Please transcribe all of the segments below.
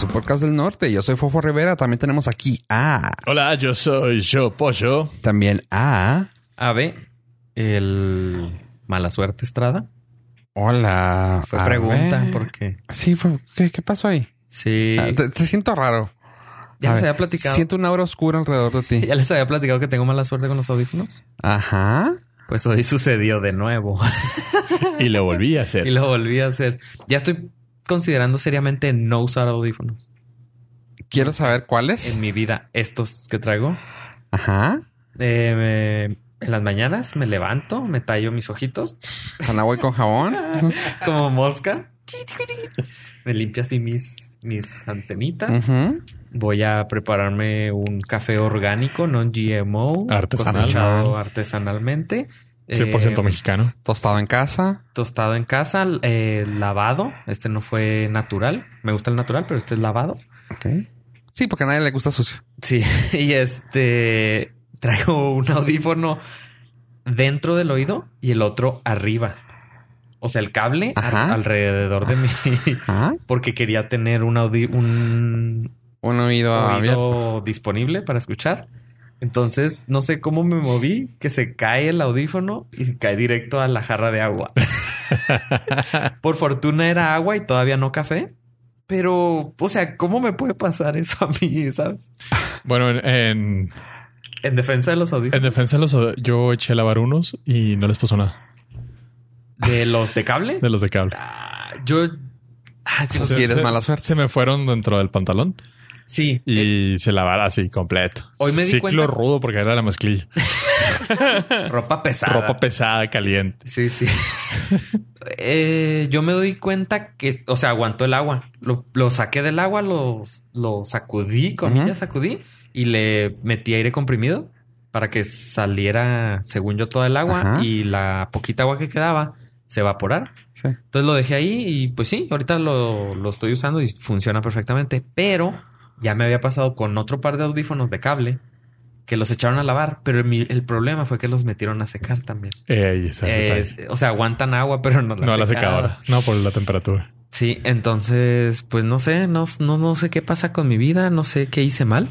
su podcast del norte. Yo soy Fofo Rivera. También tenemos aquí a. Hola, yo soy Yo Pollo. También a. Ave, el mala suerte Estrada. Hola. Fue pregunta, porque Sí, fue. ¿Qué, qué pasó ahí? sí. Ah, te, te siento raro. Ya A les ver, había platicado. Siento una aura oscura alrededor de ti. Ya les había platicado que tengo mala suerte con los audífonos. Ajá. Pues hoy sucedió de nuevo Y lo volví a hacer. y lo volví a hacer. Ya estoy considerando seriamente no usar audífonos Quiero saber cuáles. en mi vida. Estos que traigo. Ajá. Eh, me- en las mañanas me levanto, me tallo mis ojitos Con agua y con jabón. como mosca. Me limpio así mis, mis antenitas. Ujú. Voy a prepararme un café orgánico, non GMO, Artesanal. cosechado artesanalmente. 100% Eh, mexicano. Tostado en casa. Tostado en casa, eh, lavado. Este no fue natural. Me gusta el natural, pero este es lavado. Ok. Sí, porque a nadie le gusta sucio. Sí, y este traigo un audífono dentro del oído y el otro arriba. O sea, el cable alrededor de mí. Ajá. Porque quería tener un, audi- un Un oído, abierto. oído disponible para escuchar. Entonces, no sé cómo me moví, que se cae el audífono y se cae directo a la jarra de agua. Por fortuna era agua y todavía no café. Pero, o sea, ¿cómo me puede pasar eso a mí, sabes? Bueno, en, en, En defensa de los en audífonos. defensa de los yo eché a lavar unos y no les pasó nada ¿De los de cable? de los de cable. Ah, yo... Ah, no sí eres mala suerte. Se me fueron dentro del pantalón Sí. eh, y se lavaron así completo. Hoy me di Ciclo cuenta- rudo porque era la mezclilla. ropa pesada. Ropa pesada, caliente. Sí, sí. Eh, yo me doy cuenta que, o sea, aguantó el agua. Lo, lo saqué del agua, lo, lo sacudí, comillas, Ujú. sacudí y le metí aire comprimido para que saliera, según yo, todo el agua Ajá. y la poquita agua que quedaba se evaporara. Sí. Entonces lo dejé ahí y pues sí, ahorita lo, lo estoy usando y funciona perfectamente. Pero ya me había pasado con otro par de audífonos de cable que los echaron a lavar, pero mi- el problema fue que los metieron a secar también. Es- o sea, aguantan agua, pero no la, no la secadora. No, por la temperatura. Sí, entonces, pues no sé, no, no, no sé qué pasa con mi vida, no sé qué hice mal.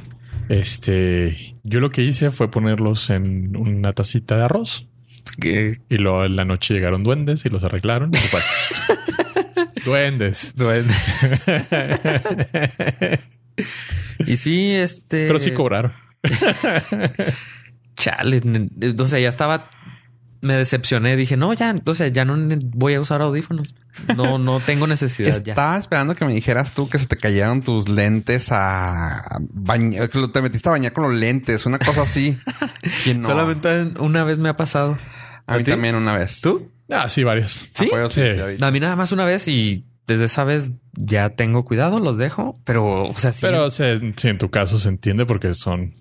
Este, yo lo que hice fue ponerlos en una tacita de arroz y luego en la noche llegaron duendes y los arreglaron. Pues, duendes. Y sí, este. Pero sí cobraron. Chale, o sea, ya estaba. Me decepcioné, dije, no, ya, o sea, ya no voy a usar audífonos. No, no tengo necesidad ya. Estaba esperando que me dijeras tú que se te cayeron tus lentes a bañar, que lo- te metiste a bañar con los lentes, una cosa así. No. Solamente una vez me ha pasado. a mí ti? también una vez. ¿Tú? Ah, sí, varios. ¿Sí? Apoyo, sí, Sí. sí, ahorita. A mí nada más una vez y desde esa vez ya tengo cuidado, los dejo, pero, o sea, sí. Pero se- sí, en tu caso se entiende porque son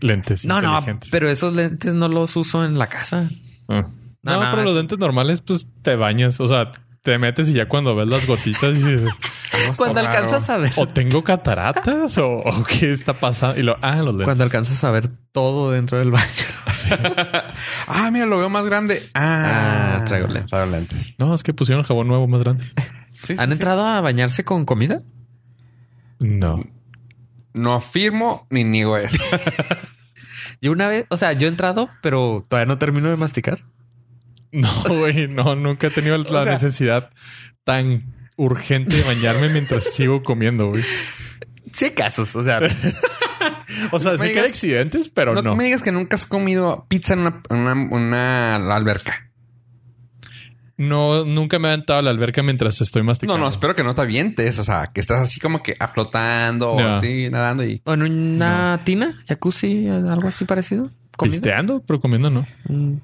lentes no, no, inteligentes. pero esos lentes no los uso en la casa. Ah. No, No, no, pero es- los lentes normales, pues te bañas. O sea, te metes y ya cuando ves las gotitas dices, Cuando raro. alcanzas a ver. o tengo cataratas o, o qué está pasando. Y lo, ah, los lentes. Cuando alcanzas a ver todo dentro del baño. Ah, mira, lo veo más grande. Ah, Ah, traigo lentes. Traigo lentes. No, es que pusieron jabón nuevo más grande. Sí, sí, ¿Han sí. entrado a bañarse con comida? No. No afirmo ni niego eso. Yo una vez, o sea, yo he entrado, pero todavía no termino de masticar. No, güey, no, nunca he tenido la sea- necesidad tan urgente de bañarme mientras sigo comiendo, güey. Sí hay casos, o sea, O sea, Me sé que hay accidentes, pero no, no. me digas que nunca has comido pizza en una, en una, una alberca. No, nunca me he aventado a la alberca mientras estoy No, masticando. no, espero que no te avientes. O sea, que estás así como que aflotando o No. así nadando y o en una tina, jacuzzi, algo así parecido. ¿Comida? Pisteando, pero comiendo no. Mm.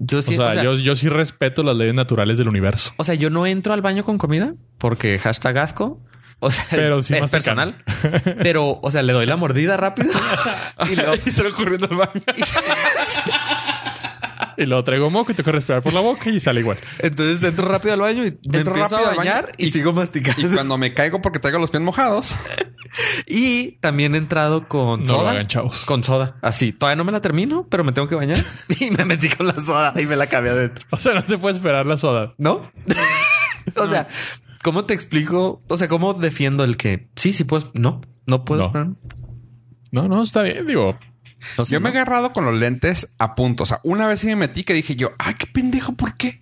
Yo sí, o, sea, o sea, yo, yo sí respeto las leyes naturales del universo. o sea, yo no entro al baño con comida porque hashtag asco. O sea, Pero sí es personal. Pero, o sea, le doy la mordida rápido y luego y se lo corriendo al baño. Y luego traigo moco y tengo que respirar por la boca y sale igual. Entonces entro rápido al baño y me Entro empiezo rápido a bañar y, y- sigo masticando. Y cuando me caigo porque traigo los pies mojados. Y también he entrado con No soda. lo hagan, chavos. Con soda. Así. Todavía no me la termino, pero me tengo que bañar. y me metí con la soda y me la acabé adentro. O sea, no te puede esperar la soda. ¿No? o sea, ¿Cómo te explico? O sea, ¿cómo defiendo el que sí, sí puedes? No, no puedes. No. poner- No, no, está bien. Digo, O sea, Yo me he agarrado con los lentes a punto. O sea, una vez sí me metí que dije yo, ay, qué pendejo, ¿por qué?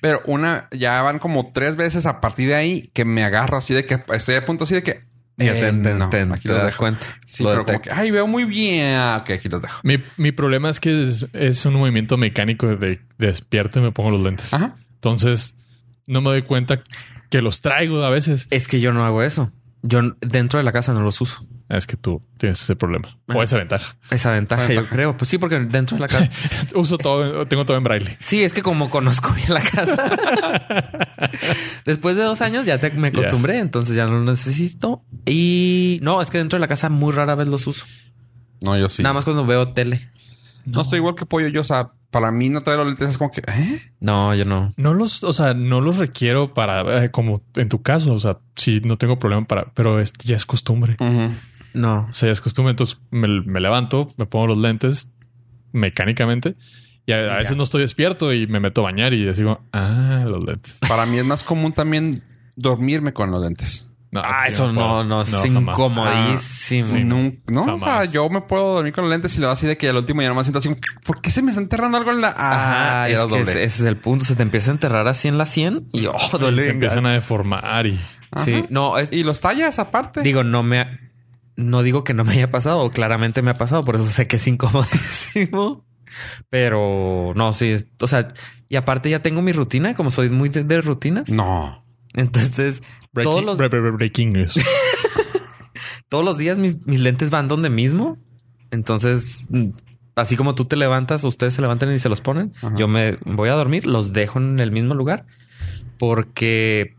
Pero una, ya van como tres veces a partir de ahí que me agarro así de que estoy a punto así de que. Ya te, eh, te- no, te- aquí te los das dejo. cuenta. Sí, Lo pero como que, ay, veo muy bien. Ah, Ok, aquí los dejo. mi, mi problema es que es, es un movimiento mecánico de, de despierto y me pongo los lentes. Ajá. Entonces, no me doy cuenta que los traigo a veces. Es que yo no hago eso. Yo dentro de la casa no los uso. Es que tú tienes ese problema o esa ventaja. Esa ventaja, yo creo. Pues sí, porque dentro de la casa. Uso todo, tengo todo en braille. Sí, es que como conozco bien la casa. Después de dos años ya te- me acostumbré, entonces ya no lo necesito. Y no, es que dentro de la casa muy rara vez los uso. No, yo sí. Nada más cuando veo tele. No estoy igual que pollo. Yo, o sea, para mí no traer los lentes es como que, ¿eh? No, yo no. No los, o sea, no los requiero para, eh, como en tu caso, o sea, sí, no tengo problema para, pero es, ya es costumbre. No. O sea, ya es costumbre. Entonces me, me levanto, me pongo los lentes mecánicamente y a, veces no estoy despierto y me meto a bañar y digo, ah, los lentes. Para mí es más común también dormirme con los lentes. No, Ah, eso no, puedo. no, es incomodísimo. Sí, no. No, o sea, yo me puedo dormir con los lentes y lo así de que al último ya nomás siento así, ¿por qué se me está enterrando algo en la... Ajá, Ah, es ya lo que ese, ese es el punto. Se te empieza a enterrar así en la 100 y oh, Y duele. se empiezan a deformar y Sí, no, es, Y los tallas aparte. digo, no me no digo que no me haya pasado, claramente me ha pasado, por eso sé que es incomodísimo. Pero no, sí, o sea, y aparte ya tengo mi rutina, como soy muy de, de rutinas. No. Entonces, breaking, todos los, bre- bre- breaking news. todos los días mis, mis lentes van donde mismo. Entonces, así como tú te levantas, ustedes se levantan y se los ponen. Ajá. Yo me voy a dormir, los dejo en el mismo lugar porque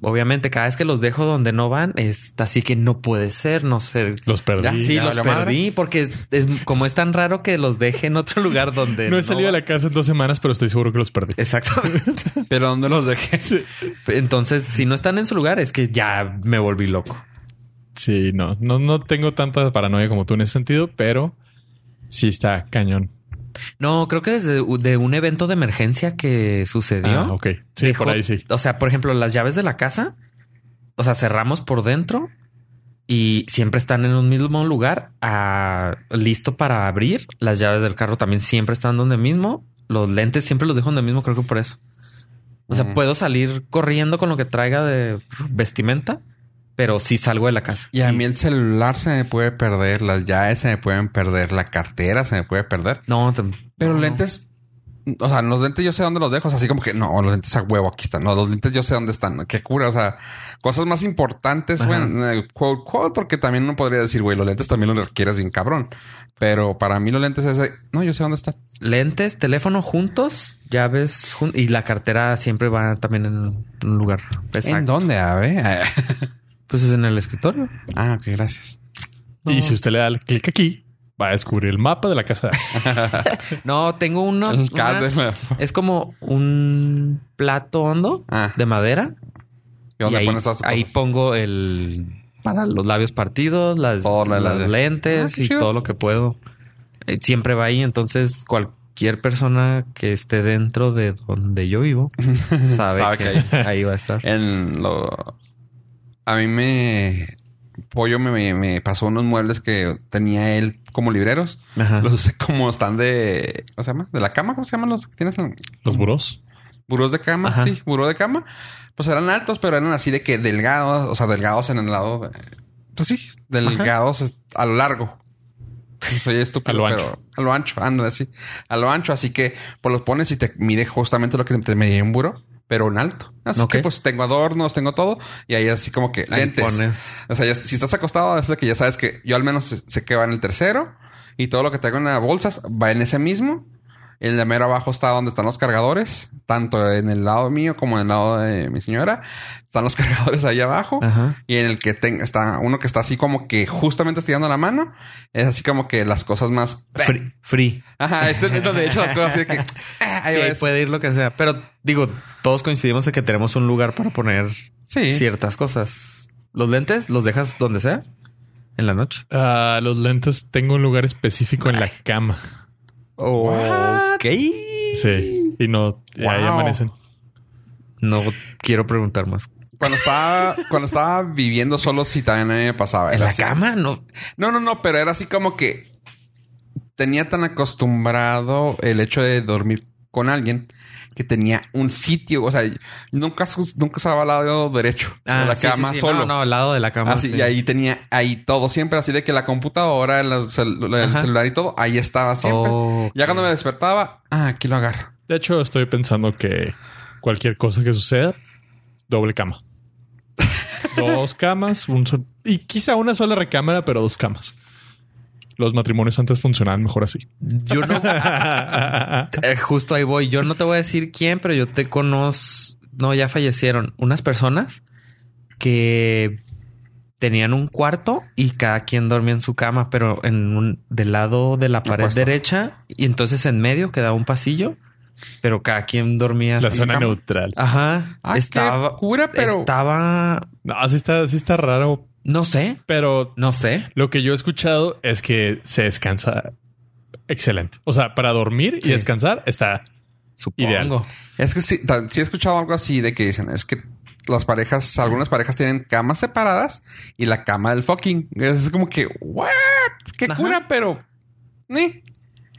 obviamente cada vez que los dejo donde no van es así que no puede ser, no sé. Los perdí. Ya, Sí, ya los madre. perdí porque es, es- como es tan raro que los deje en otro lugar donde No he salido de la casa en dos semanas, pero estoy seguro que los perdí. Exactamente. Pero ¿dónde los dejé? Sí. Entonces, si no están en su lugar, es que ya me volví loco. Sí, no, no, no tengo tanta paranoia como tú en ese sentido, pero sí está cañón. No, creo que desde de un evento de emergencia que sucedió. Ah, ok. Sí, dejó- por ahí sí. O sea, por ejemplo, las llaves de la casa, o sea, cerramos por dentro y siempre están en un mismo lugar, ah, listo para abrir. Las llaves del carro también siempre están donde mismo. Los lentes siempre los dejo donde mismo, creo que por eso. O sea, Mm. puedo salir corriendo con lo que traiga de vestimenta, pero sí salgo de la casa. Y a mí el celular se me puede perder, las llaves se me pueden perder, la cartera se me puede perder. No, Pero no, no. lentes, o sea, los lentes yo sé dónde los dejo. O sea, así como que no, los lentes a huevo aquí están. No, los lentes yo sé dónde están. Qué cura. O sea, cosas más importantes, Ajá. bueno, eh, quote, quote, porque también uno podría decir, güey, los lentes también los requieres bien cabrón. Pero para mí los lentes es, no, yo sé dónde están. Lentes, teléfono juntos, llaves jun- y la cartera siempre va también en un lugar. ¿En dónde, ave? Pues es en el escritorio. ah, ok, gracias. Y si usted le da el clic aquí, va a descubrir el mapa de la casa. No, tengo uno. Una- es como un plato hondo Ah. de madera. ¿Y ahí, pones pongo el para los labios partidos, las, lentes Ah, y chido. todo lo que puedo. Eh, Siempre va ahí. Entonces, cualquier persona que esté dentro de donde yo vivo sabe, Sabe que, que ahí va a estar. En lo... A mí me... Pollo me, me- me pasó unos muebles que tenía él como libreros. Ajá. Los usé como están de... ¿Cómo se llama? ¿De la cama? ¿Cómo se llaman los que tienes? en- Los burós. Burós de cama, Ajá. sí, buró de cama. Pues eran altos, pero eran así de que delgados, o sea, delgados en el lado de... Pues sí, delgados a lo largo. Soy estúpido, A lo pero ancho. a lo ancho, ándale así. A lo ancho, así que pues los pones y te mide justamente lo que te medía un buró, pero en alto. Así que pues tengo adornos, tengo todo y ahí así como que lentes. pones. O sea, ya- si estás acostado, es de que ya sabes que yo al menos sé- sé que va en el tercero y todo lo que traigo en las bolsas va en ese mismo. En la mero abajo está donde están los cargadores, tanto en el lado mío como en el lado de mi señora. Están los cargadores ahí abajo. Ajá. Y en el que ten- está uno que está así como que justamente estirando la mano. Es así como que las cosas más... Free. free. Ajá, es donde he hecho las cosas así de que... ah, ahí Sí, puede ir lo que sea. Pero digo, todos coincidimos en que tenemos un lugar para poner Sí. ciertas cosas. Los lentes los dejas donde sea en la noche. Ah, los lentes tengo un lugar específico en la cama. Ok. Sí. Y no, y ahí amanecen. No quiero preguntar más. Cuando estaba, cuando estaba viviendo solo, sí también me pasaba. ¿En la así. cama? No. No, no, no, pero era así como que tenía tan acostumbrado el hecho de dormir con alguien que tenía un sitio, o sea, nunca, nunca estaba al lado derecho de la Ah, sí, sí, cama sí. solo. No, no, al lado de la cama. Así, sí. y ahí tenía ahí todo, siempre así de que la computadora, el, cel- el celular y todo, ahí estaba siempre. Oh, Ya cuando me despertaba, ah, aquí lo agarro. De hecho, estoy pensando que cualquier cosa que suceda, doble cama. dos camas, un sol- y quizá una sola recámara, pero dos camas. Los matrimonios antes funcionaban mejor así. Yo no. Eh, justo ahí voy. Yo no te voy a decir quién, pero yo te conozco. No, ya fallecieron. Unas personas que tenían un cuarto y cada quien dormía en su cama, pero en un del lado de la pared Opuesto. derecha y entonces en medio quedaba un pasillo, pero cada quien dormía La así. zona neutral. Ajá. Ah, qué estaba cura, pero- estaba No, sí está, sí está raro, no sé, pero no sé. lo que yo he escuchado es que se descansa excelente. O sea, para dormir Sí. y descansar está Supongo. Ideal. Es que sí, sí he escuchado algo así de que dicen, es que las parejas, algunas parejas tienen camas separadas y la cama del fucking. Es como que, what? Qué Ajá. cura, pero... Ni.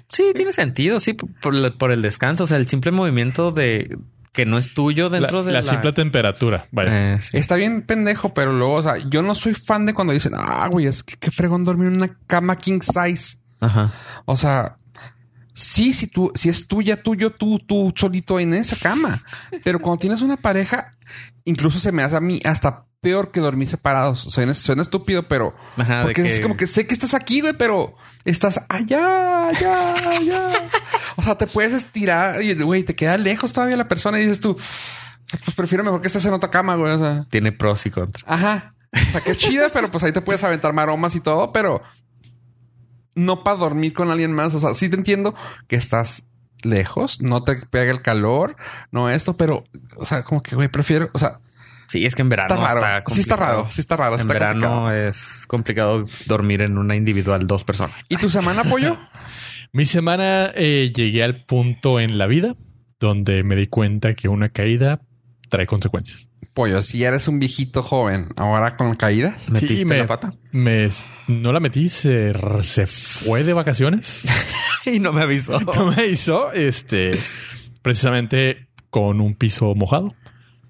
Sí, tiene sentido, sí, por el descanso, o sea, el simple movimiento de que no es tuyo la, dentro de la la, simple temperatura. Vaya. Eh, sí. Está bien pendejo, pero luego, o sea, yo no soy fan de cuando dicen, ah, güey, es que qué fregón dormir en una cama king size. Ajá. O sea, sí, si tú, si es tuya, tuyo, tú, tú solito en esa cama. Pero cuando tienes una pareja, incluso se me hace a mí hasta peor que dormir separados. Suena, suena estúpido, pero Ajá, de porque es como que sé que estás aquí, güey, pero estás allá, allá, allá. o sea, te puedes estirar y, güey, te queda lejos todavía la persona y dices tú, pues prefiero mejor que estés en otra cama, güey. O sea, Tiene pros y contras. Ajá. O sea, que chida, pero pues ahí te puedes aventar maromas y todo, pero no para dormir con alguien más. O sea, sí te entiendo que estás lejos, no te pega el calor, no esto, pero, o sea, como que, güey, prefiero, o sea, Sí, es que en verano está raro. sí está raro, sí está raro. En está verano complicado. es complicado dormir en una individual dos personas. ¿Y tu semana, pollo? Mi semana eh, llegué al punto en la vida donde me di cuenta que una caída trae consecuencias. pollo, si eres un viejito joven, ahora con caídas. ¿Metiste me, la pata? me- no la metí, se, se fue de vacaciones. y no me avisó. no me hizo, este, precisamente con un piso mojado.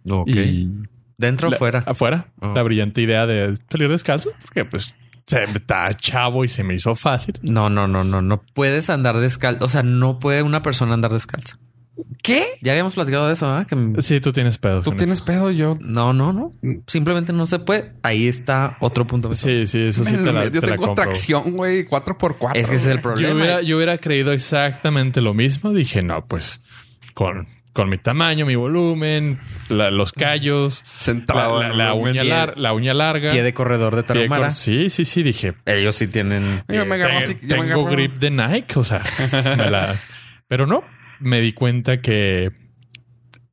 Ok. Y ¿Dentro o la- fuera? Afuera. Oh. La brillante idea de salir descalzo, porque pues se está chavo y se me hizo fácil. No, no, no, no. No puedes andar descalzo. O sea, no puede una persona andar descalza. ¿Qué? Ya habíamos platicado de eso, ¿ah? Que Sí, tú tienes pedos. Tú tienes eso. pedo, yo. no, no, no. Simplemente no se puede. Ahí está otro punto. Sí, sí, eso sí Me- te la, yo te la tengo compro. tracción, güey, 4x4. Es que ese es el problema. Yo hubiera, yo hubiera creído exactamente lo mismo. Dije, no, pues con, con mi tamaño, mi volumen, la- los callos, la, Centrado. la- uña pie- lar- la uña larga. Pie de corredor de Tarahumara. cor- Sí, sí, sí. Dije, Ellos sí tienen. Yo me agarro Te- así, yo me tengo agarro- grip de Nike, o sea, me la- pero no, me di cuenta que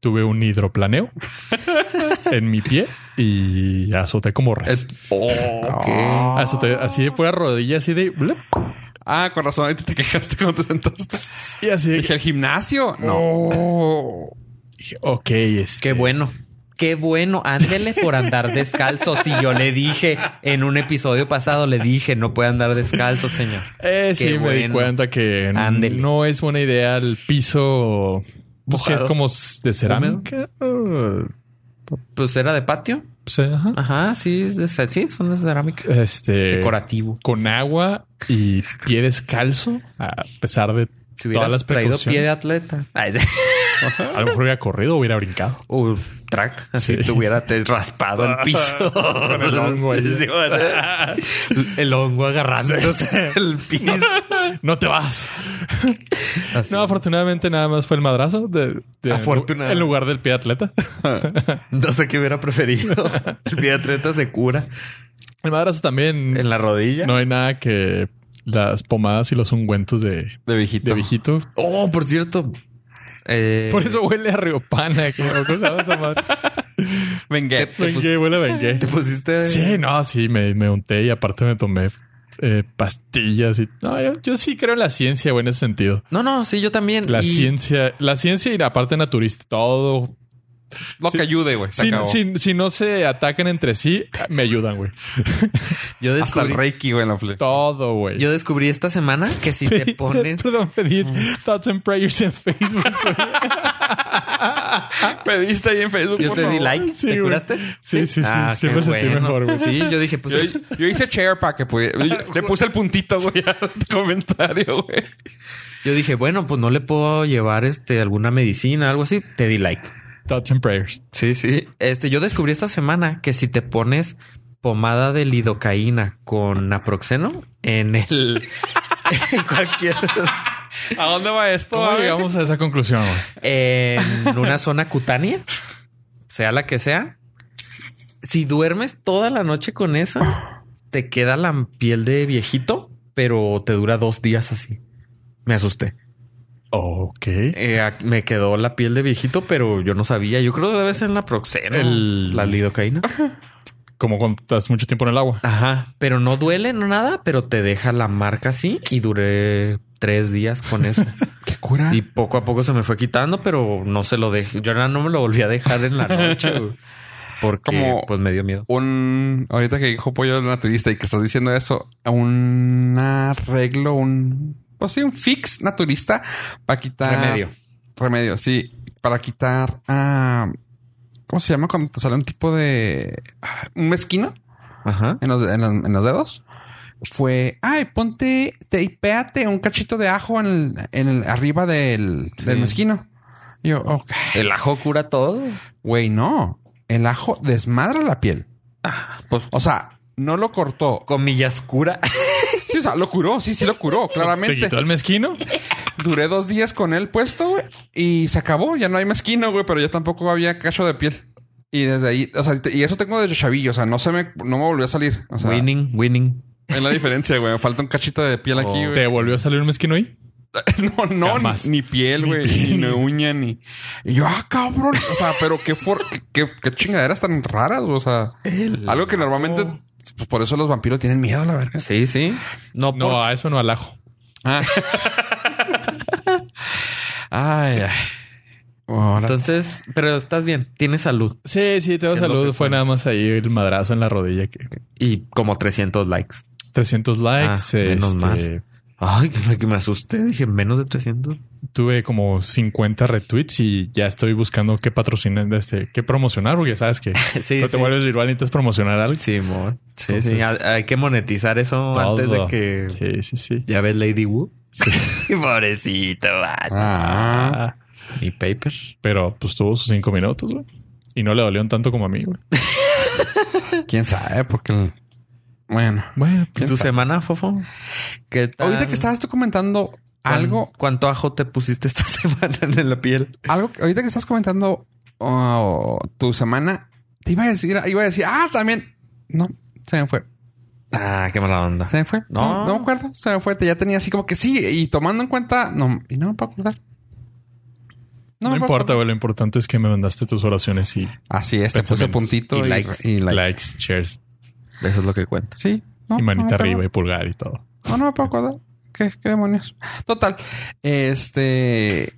tuve un hidroplaneo en mi pie y azoté como res. Oh, Ah. Azoté así de pura rodilla, así de Ah, con razón, ahorita te quejaste cuando te sentaste. y así. Dije, ¿el gimnasio? No. dije, ok, este, Qué bueno. Qué bueno. Ándele por andar descalzo. Si yo le dije en un episodio pasado, le dije no puede andar descalzo, señor. Eh, sí, me di cuenta que Ándele. no es buena idea el piso pues, que es Mojado. como de cerámica. Pues era de patio. Ajá. Ajá, sí, es de, sí, son de cerámica. Este Decorativo. con agua y pie descalzo, a pesar de Si todas hubieras las traído pie de atleta. Ay, A lo mejor hubiera corrido o hubiera brincado. Uf, track. Así Sí. te hubiera te raspado el piso. Con el hongo ahí. Sí, bueno. el hongo agarrando el piso. No te vas. Así. No, afortunadamente nada más fue el madrazo de, de- Afortunadamente. en lugar del pie de atleta. No sé qué hubiera preferido. El pie de atleta se cura El madrazo también en la rodilla. no hay nada que las pomadas y los ungüentos de, De viejito. de viejito. Oh, por cierto. Eh, Por eso huele a riopana. que- ¿cómo se llama esa madre? Vengué. Te Vengué, huele a vengué. te pusiste. Sí, no, sí, me, me unté y aparte me tomé eh, pastillas y no, yo, yo sí creo en la ciencia, güey, en ese sentido. No, no, sí, yo también. La Y- ciencia, la ciencia y la parte naturista, todo Lo que ayude, güey. Si, acabó. si- si no se atacan entre sí, me ayudan, güey. Yo Hasta el descubrí, Reiki, güey, en la play. Todo, güey. yo descubrí esta semana que si te pones... Perdón, pedí thoughts and prayers en Facebook. güey. Pediste ahí en Facebook. Yo por te di like. Sí, ¿Te curaste? Sí, sí, sí. Ah, sí me sentí bueno. mejor, güey. Sí, yo dije, pues... Yo, yo hice share para que pudiera. Le puse el puntito, güey, al comentario, güey. Yo dije, bueno, pues no le puedo llevar este alguna medicina, algo así. Te di like. Thoughts and prayers. Sí, sí. Este, yo descubrí esta semana que si te pones pomada de lidocaína con naproxeno en el en cualquier ¿A dónde va esto? ¿Cómo llegamos a esa conclusión, güey? en una zona cutánea, sea la que sea, si duermes toda la noche con esa, te queda la piel de viejito, pero te dura dos días así. Me asusté. Ok. Eh, me quedó la piel de viejito, pero yo no sabía. Yo creo que debe ser el naproxeno, El- la lidocaína. Como cuando estás mucho tiempo en el agua. Ajá, pero no duele, no nada, pero te deja la marca así y duré tres días con eso. ¿Qué cura? y poco a poco se me fue quitando, pero no se lo dejé. Yo ya no me lo volví a dejar en la noche porque Como- pues me dio miedo. un ahorita que dijo pollo naturista y que estás diciendo eso, un arreglo, un pues sí, un fix naturista para quitar Remedio. remedio, sí, para quitar ah, ¿cómo se llama cuando te sale un tipo de ah, un mezquino Ajá. en los, en los, en los dedos? Fue, ay, ponte, teipéate un cachito de ajo en el, en el arriba del, Sí. del mezquino. Y yo, ok. El ajo cura todo. Güey, no. El ajo desmadra la piel. Pues O sea, no lo cortó. comillas cura. Sí, o sea, lo curó. Sí, sí lo curó, ¿Te claramente. quitó el mezquino? Duré dos días con él puesto, güey. Y se acabó. Ya no hay mezquino, güey. Pero ya tampoco había cacho de piel. Y desde ahí... O sea, y eso tengo desde chavillo. O sea, no se me... No me volvió a salir. O sea, winning, winning. es la diferencia, güey. Me falta un cachito de piel aquí, Oh. güey. ¿Te volvió a salir un mezquino ahí? No, no, ni, ni piel, güey. Ni, uña, ni... Y yo, ah, cabrón. O sea, pero qué, for... qué, qué, qué chingaderas tan raras, güey. O sea... Algo que normalmente... Pues por eso los vampiros tienen miedo a la verga. Sí, sí. No, No, a eso no al ajo. Ah. ay, ay. Ahora- Entonces, pero estás bien, tienes salud Sí, sí, tengo salud. Fue nada más ahí el madrazo en la rodilla. que y como 300 likes. 300 likes. Ah, menos este, mal. Ay, que, que me asusté. Dije, menos de 300. Tuve como 50 retweets y ya estoy buscando qué patrocinar, este, qué promocionar, porque ya sabes que Sí, no te sí. vuelves viral y necesitas promocionar algo. Sí, amor. Sí, Entonces- sí. Hay, que monetizar eso antes de que Sí, sí, sí. ya ves Lady Wu. Sí. Pobrecito. Ah. Mi paper. pero pues tuvo sus cinco minutos, güey. Y no le dolieron tanto como a mí, güey. quién sabe, porque el- bueno. Bueno, ¿Y tu semana, Fofo? ¿Qué tal? Ahorita que estabas tú comentando ¿Cuán- algo, ¿Cuánto ajo te pusiste esta semana en la piel? algo que ahorita que estás comentando oh, tu semana, te iba a decir, iba a decir, ah, también. No, se me fue. Ah, qué mala onda. Se me fue. No, No. no, me acuerdo. Se me fue. Ya tenía así como que sí. Y tomando en cuenta, no, y no me puedo acordar. no, me puedo importa, güey. Lo importante es que me mandaste tus oraciones y Así es, te puse puntito Y y, likes. y like. likes, shares Eso es lo que cuenta. Sí. no, y manita arriba y pulgar y todo. No, no me puedo acordar. ¿Qué, qué demonios? Total. Este.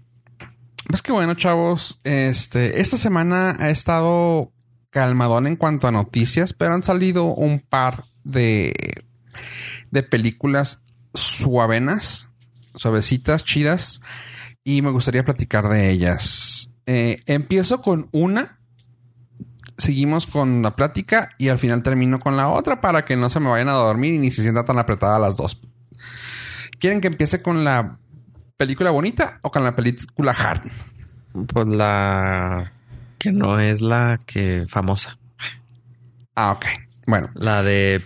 Pues que bueno, chavos. Este. Esta semana ha estado calmadón en cuanto a noticias, pero han salido un par de. de películas suavenas, suavecitas, chidas. Y me gustaría platicar de ellas. Eh, empiezo con una. Seguimos con la plática y al final termino con la otra para que no se me vayan a dormir y ni se sienta tan apretada las dos. ¿Quieren que empiece con la película bonita o con la película hard? Pues la que no es la que famosa. Ah, ok. Bueno, La de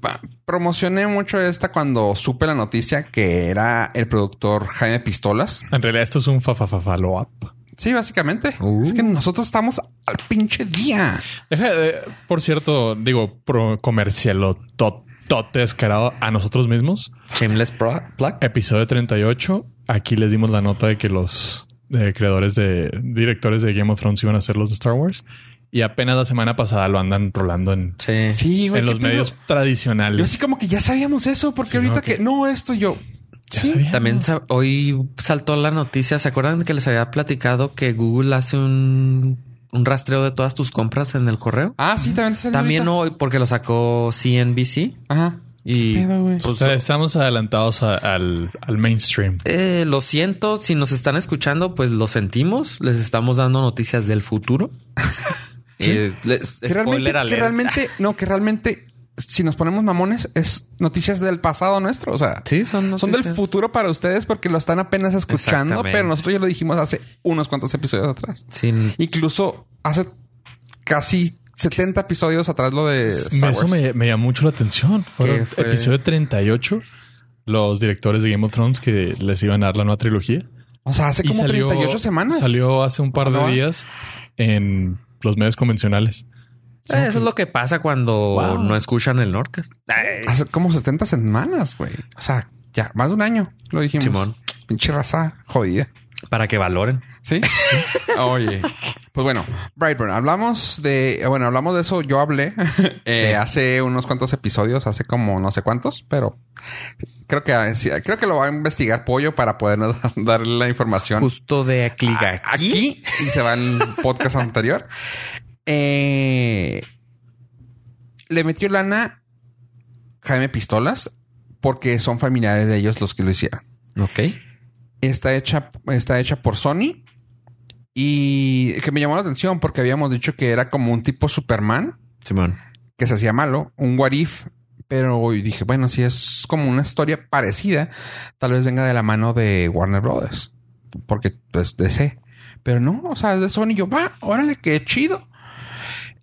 pa- promocioné mucho esta cuando supe la noticia que era el productor Jaime Pistolas. En realidad, esto es un fa fa fa follow up. Sí, básicamente. Uh. Es que nosotros estamos al pinche día. Deja de- por cierto, digo, pro comercialo to- tote descarado a nosotros mismos. Shameless Pro- Plug. Episodio 38. Aquí les dimos la nota de que los eh, creadores de directores de Game of Thrones iban a ser los de Star Wars. Y apenas la semana pasada lo andan rolando en, Sí. Sí, güey. en ¿qué los medios tradicionales. Yo así como que ya sabíamos eso, porque Sí, ahorita no, que que- no esto yo. Sí. También sa- hoy saltó la noticia. ¿Se acuerdan que les había platicado que Google hace un un rastreo de todas tus compras en el correo. Ah, sí, también salió También ahorita? no, porque lo sacó CNBC. Ajá. Y ¿Qué pedo, güey? pues, O sea, estamos adelantados a- al, al mainstream. eh, lo siento, si nos están escuchando, pues lo sentimos. Les estamos dando noticias del futuro. Eh, les- Que realmente, no, que realmente, si nos ponemos mamones, es noticias del pasado nuestro. O sea, Sí, son son del futuro para ustedes porque lo están apenas escuchando, pero nosotros ya lo dijimos hace unos cuantos episodios atrás. Incluso hace casi 70 episodios atrás lo de Star Eso me, me llamó mucho la atención. Fue ¿Qué fue? episodio 38. Los directores de Game of Thrones que les iban a dar la nueva trilogía. O sea, hace Y como 38 semanas. Salió hace un par de ¿No? días en los medios convencionales. Eh, eso es lo que pasa cuando Wow. no escuchan el Nordcast. Hace como 70 semanas, güey. O sea, ya más de un año lo dijimos. Simón. Pinche raza jodida. Para que valoren. ¿Sí? Oye. Pues bueno, Brightburn, hablamos de... Bueno, hablamos de eso. Yo hablé eh, Sí. hace unos cuantos episodios, hace como no sé cuántos, pero creo que sí, creo que lo va a investigar Pollo para podernos darle la información Justo de clic aquí. aquí y se va al podcast anterior. Eh, le metió lana Jaime Pistolas porque son familiares de ellos los que lo hicieron. Ok. Está hecha, está hecha por Sony y que me llamó la atención porque habíamos dicho que era como un tipo Superman Simón. que se hacía malo, un what if, pero hoy dije, bueno, si es como una historia parecida, tal vez venga de la mano de Warner Brothers, porque pues DC. Pero no, o sea, es de Sony. Yo, va, órale, qué chido.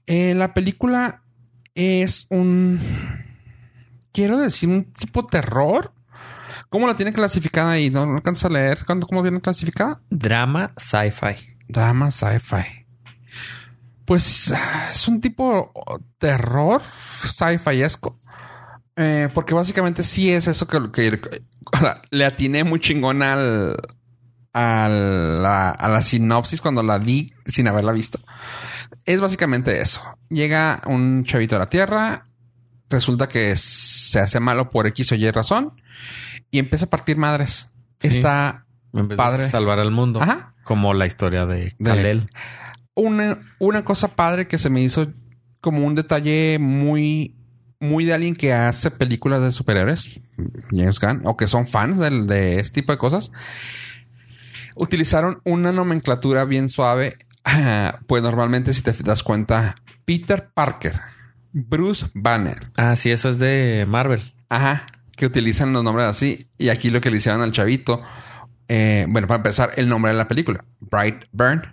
Eh, la película es un, quiero decir, un tipo terror. ¿Cómo la tiene clasificada ahí? No, no alcanza a leer. ¿Cuándo, ¿Cómo viene clasificada? Drama sci-fi. Drama sci-fi. Pues es un tipo terror sci-fi-esco. Eh, porque básicamente sí es eso que, le atiné muy chingón al, la- a la sinopsis cuando la di sin haberla visto. Es básicamente eso. Llega un chavito a la Tierra, resulta que se hace malo por X o Y razón y empieza a partir madres. Sí. Está Padre. salvar al mundo. Ajá. Como la historia de Kal-El. una, una cosa padre que se me hizo como un detalle muy, muy de alguien que hace películas de superhéroes, James Gunn, o que son fans de, este tipo de cosas. Utilizaron una nomenclatura bien suave. Pues normalmente, si te das cuenta, Peter Parker, Bruce Banner, Ah, sí, eso es de Marvel. ajá, que utilizan los nombres así. Y aquí lo que le hicieron al chavito, eh, bueno, para empezar, el nombre de la película, Bright Burn.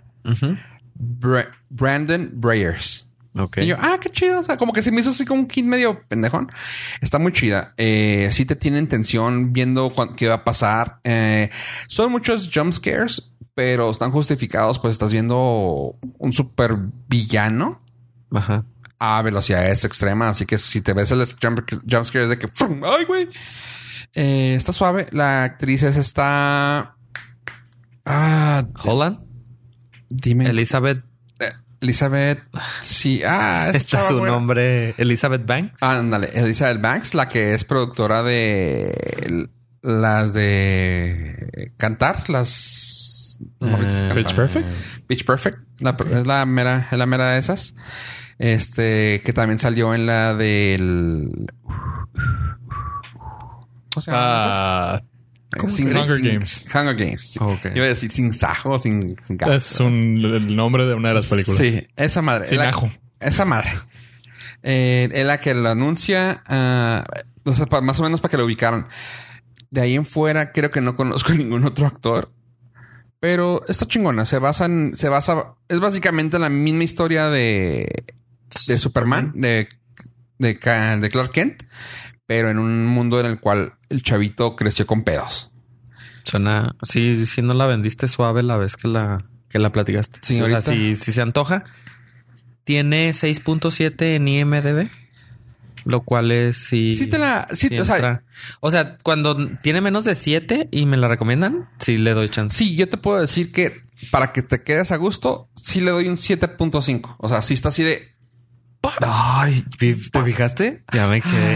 Bra- Brandon Breyers. Ok. Y yo, ah, qué chido. O sea, como que se me hizo así como un kit medio pendejón. Está muy chida. Eh, sí te tienen tensión viendo qué va a pasar. Eh, son muchos jump scares, pero están justificados. Pues estás viendo un super villano Ajá. a velocidades extremas. Así que si te ves el jump, jump scare es de que, ¡fum! ay, güey. Eh, está suave. La actriz es esta. Ah, Holland. dime. Elizabeth. Eh, Elizabeth. Sí. Ah, esa Está su nombre. Elizabeth Banks. Ándale, Elizabeth Banks, la que es productora de las de cantar, las Eh, Pitch. Perfect. Pitch Perfect, la- es la mera, es la mera de esas. Este, que también salió en la del. ¿Cómo se llama? Ah, esas? Hunger sin- Games. Hunger Games. Ok. Iba a decir sin sajo, sin, sin gato. es un, el nombre de una de las películas. Sí, esa madre. Sin La- ajo. Esa madre. Eh, es la que lo anuncia. o sea, pa- más o menos para que lo ubicaran. De ahí en fuera, creo que no conozco ningún otro actor. Pero está chingona. Se basa en. Se basa. Es básicamente la misma historia de. De Superman. De. De, Clark Kent. Pero en un mundo en el cual el chavito creció con pedos. Suena. Sí, sí, no la vendiste suave la vez que la, que la platicaste. Sí, o sea, si se antoja. Tiene 6.7 en IMDB. Lo cual es sí. Sí, te la. Sí, sí o sea, o sea, cuando tiene menos de 7 y me la recomiendan, sí le doy chance. Sí, yo te puedo decir que para que te quedes a gusto, sí le doy un 7.5. O sea, sí está así de. Ay, ¿te fijaste? Ya me quedé.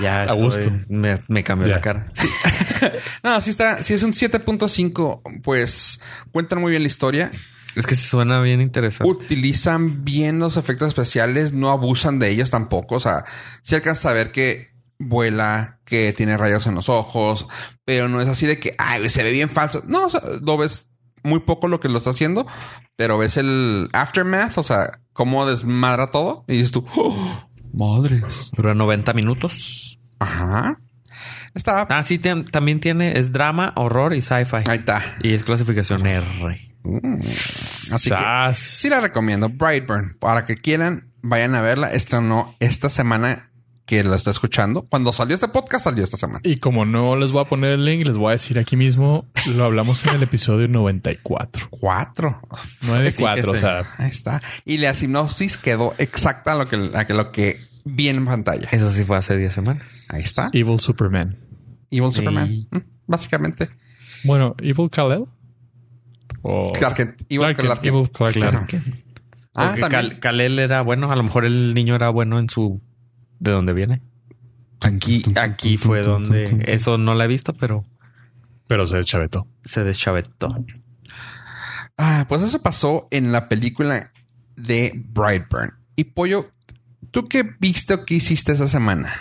Ya a estoy- gusto. Me, me cambió Ya. la cara. No, sí está. Si es un 7.5, pues cuentan muy bien la historia. Es que se suena bien interesante. Utilizan bien los efectos especiales, no abusan de ellos tampoco. O sea, si alcanzas a ver que vuela, que tiene rayos en los ojos, pero no es así de que ay, se ve bien falso. No, o sea, lo ves muy poco lo que lo está haciendo, pero ves el aftermath, o sea, cómo desmadra todo y dices tú, "Oh, madres. Dura 90 minutos. Ajá. Está. Ah, sí, también tiene, es drama, horror y sci-fi. Ahí está. Y es clasificación R. Mm. Así que Sas. sí la recomiendo. Brightburn. Para que quieran, vayan a verla. Estrenó esta semana que lo está escuchando. Cuando salió este podcast, salió esta semana. Y como no les voy a poner el link, les voy a decir aquí mismo, lo hablamos en el episodio 94. Cuatro. 94, o sea, Ahí está. Y la sinopsis quedó exacta a lo que, a que lo que vi en pantalla. Eso sí fue hace 10 semanas. Ahí está. Evil Superman. Evil Sí. Superman. Mm, Básicamente. Bueno, Evil Kal-El. O Clark Kent. Evil Clark Kent, Clark Kent. Evil Clark Kent. Claro que. Ah. Kal- Kal-El era bueno. A lo mejor el niño era bueno en su... ¿De dónde viene? Aquí, aquí fue donde... Eso no la he visto, pero Pero se chavetó. se deschavetó. Ah, pues eso pasó en la película de Brightburn. Y Pollo, ¿tú qué viste o qué hiciste esa semana?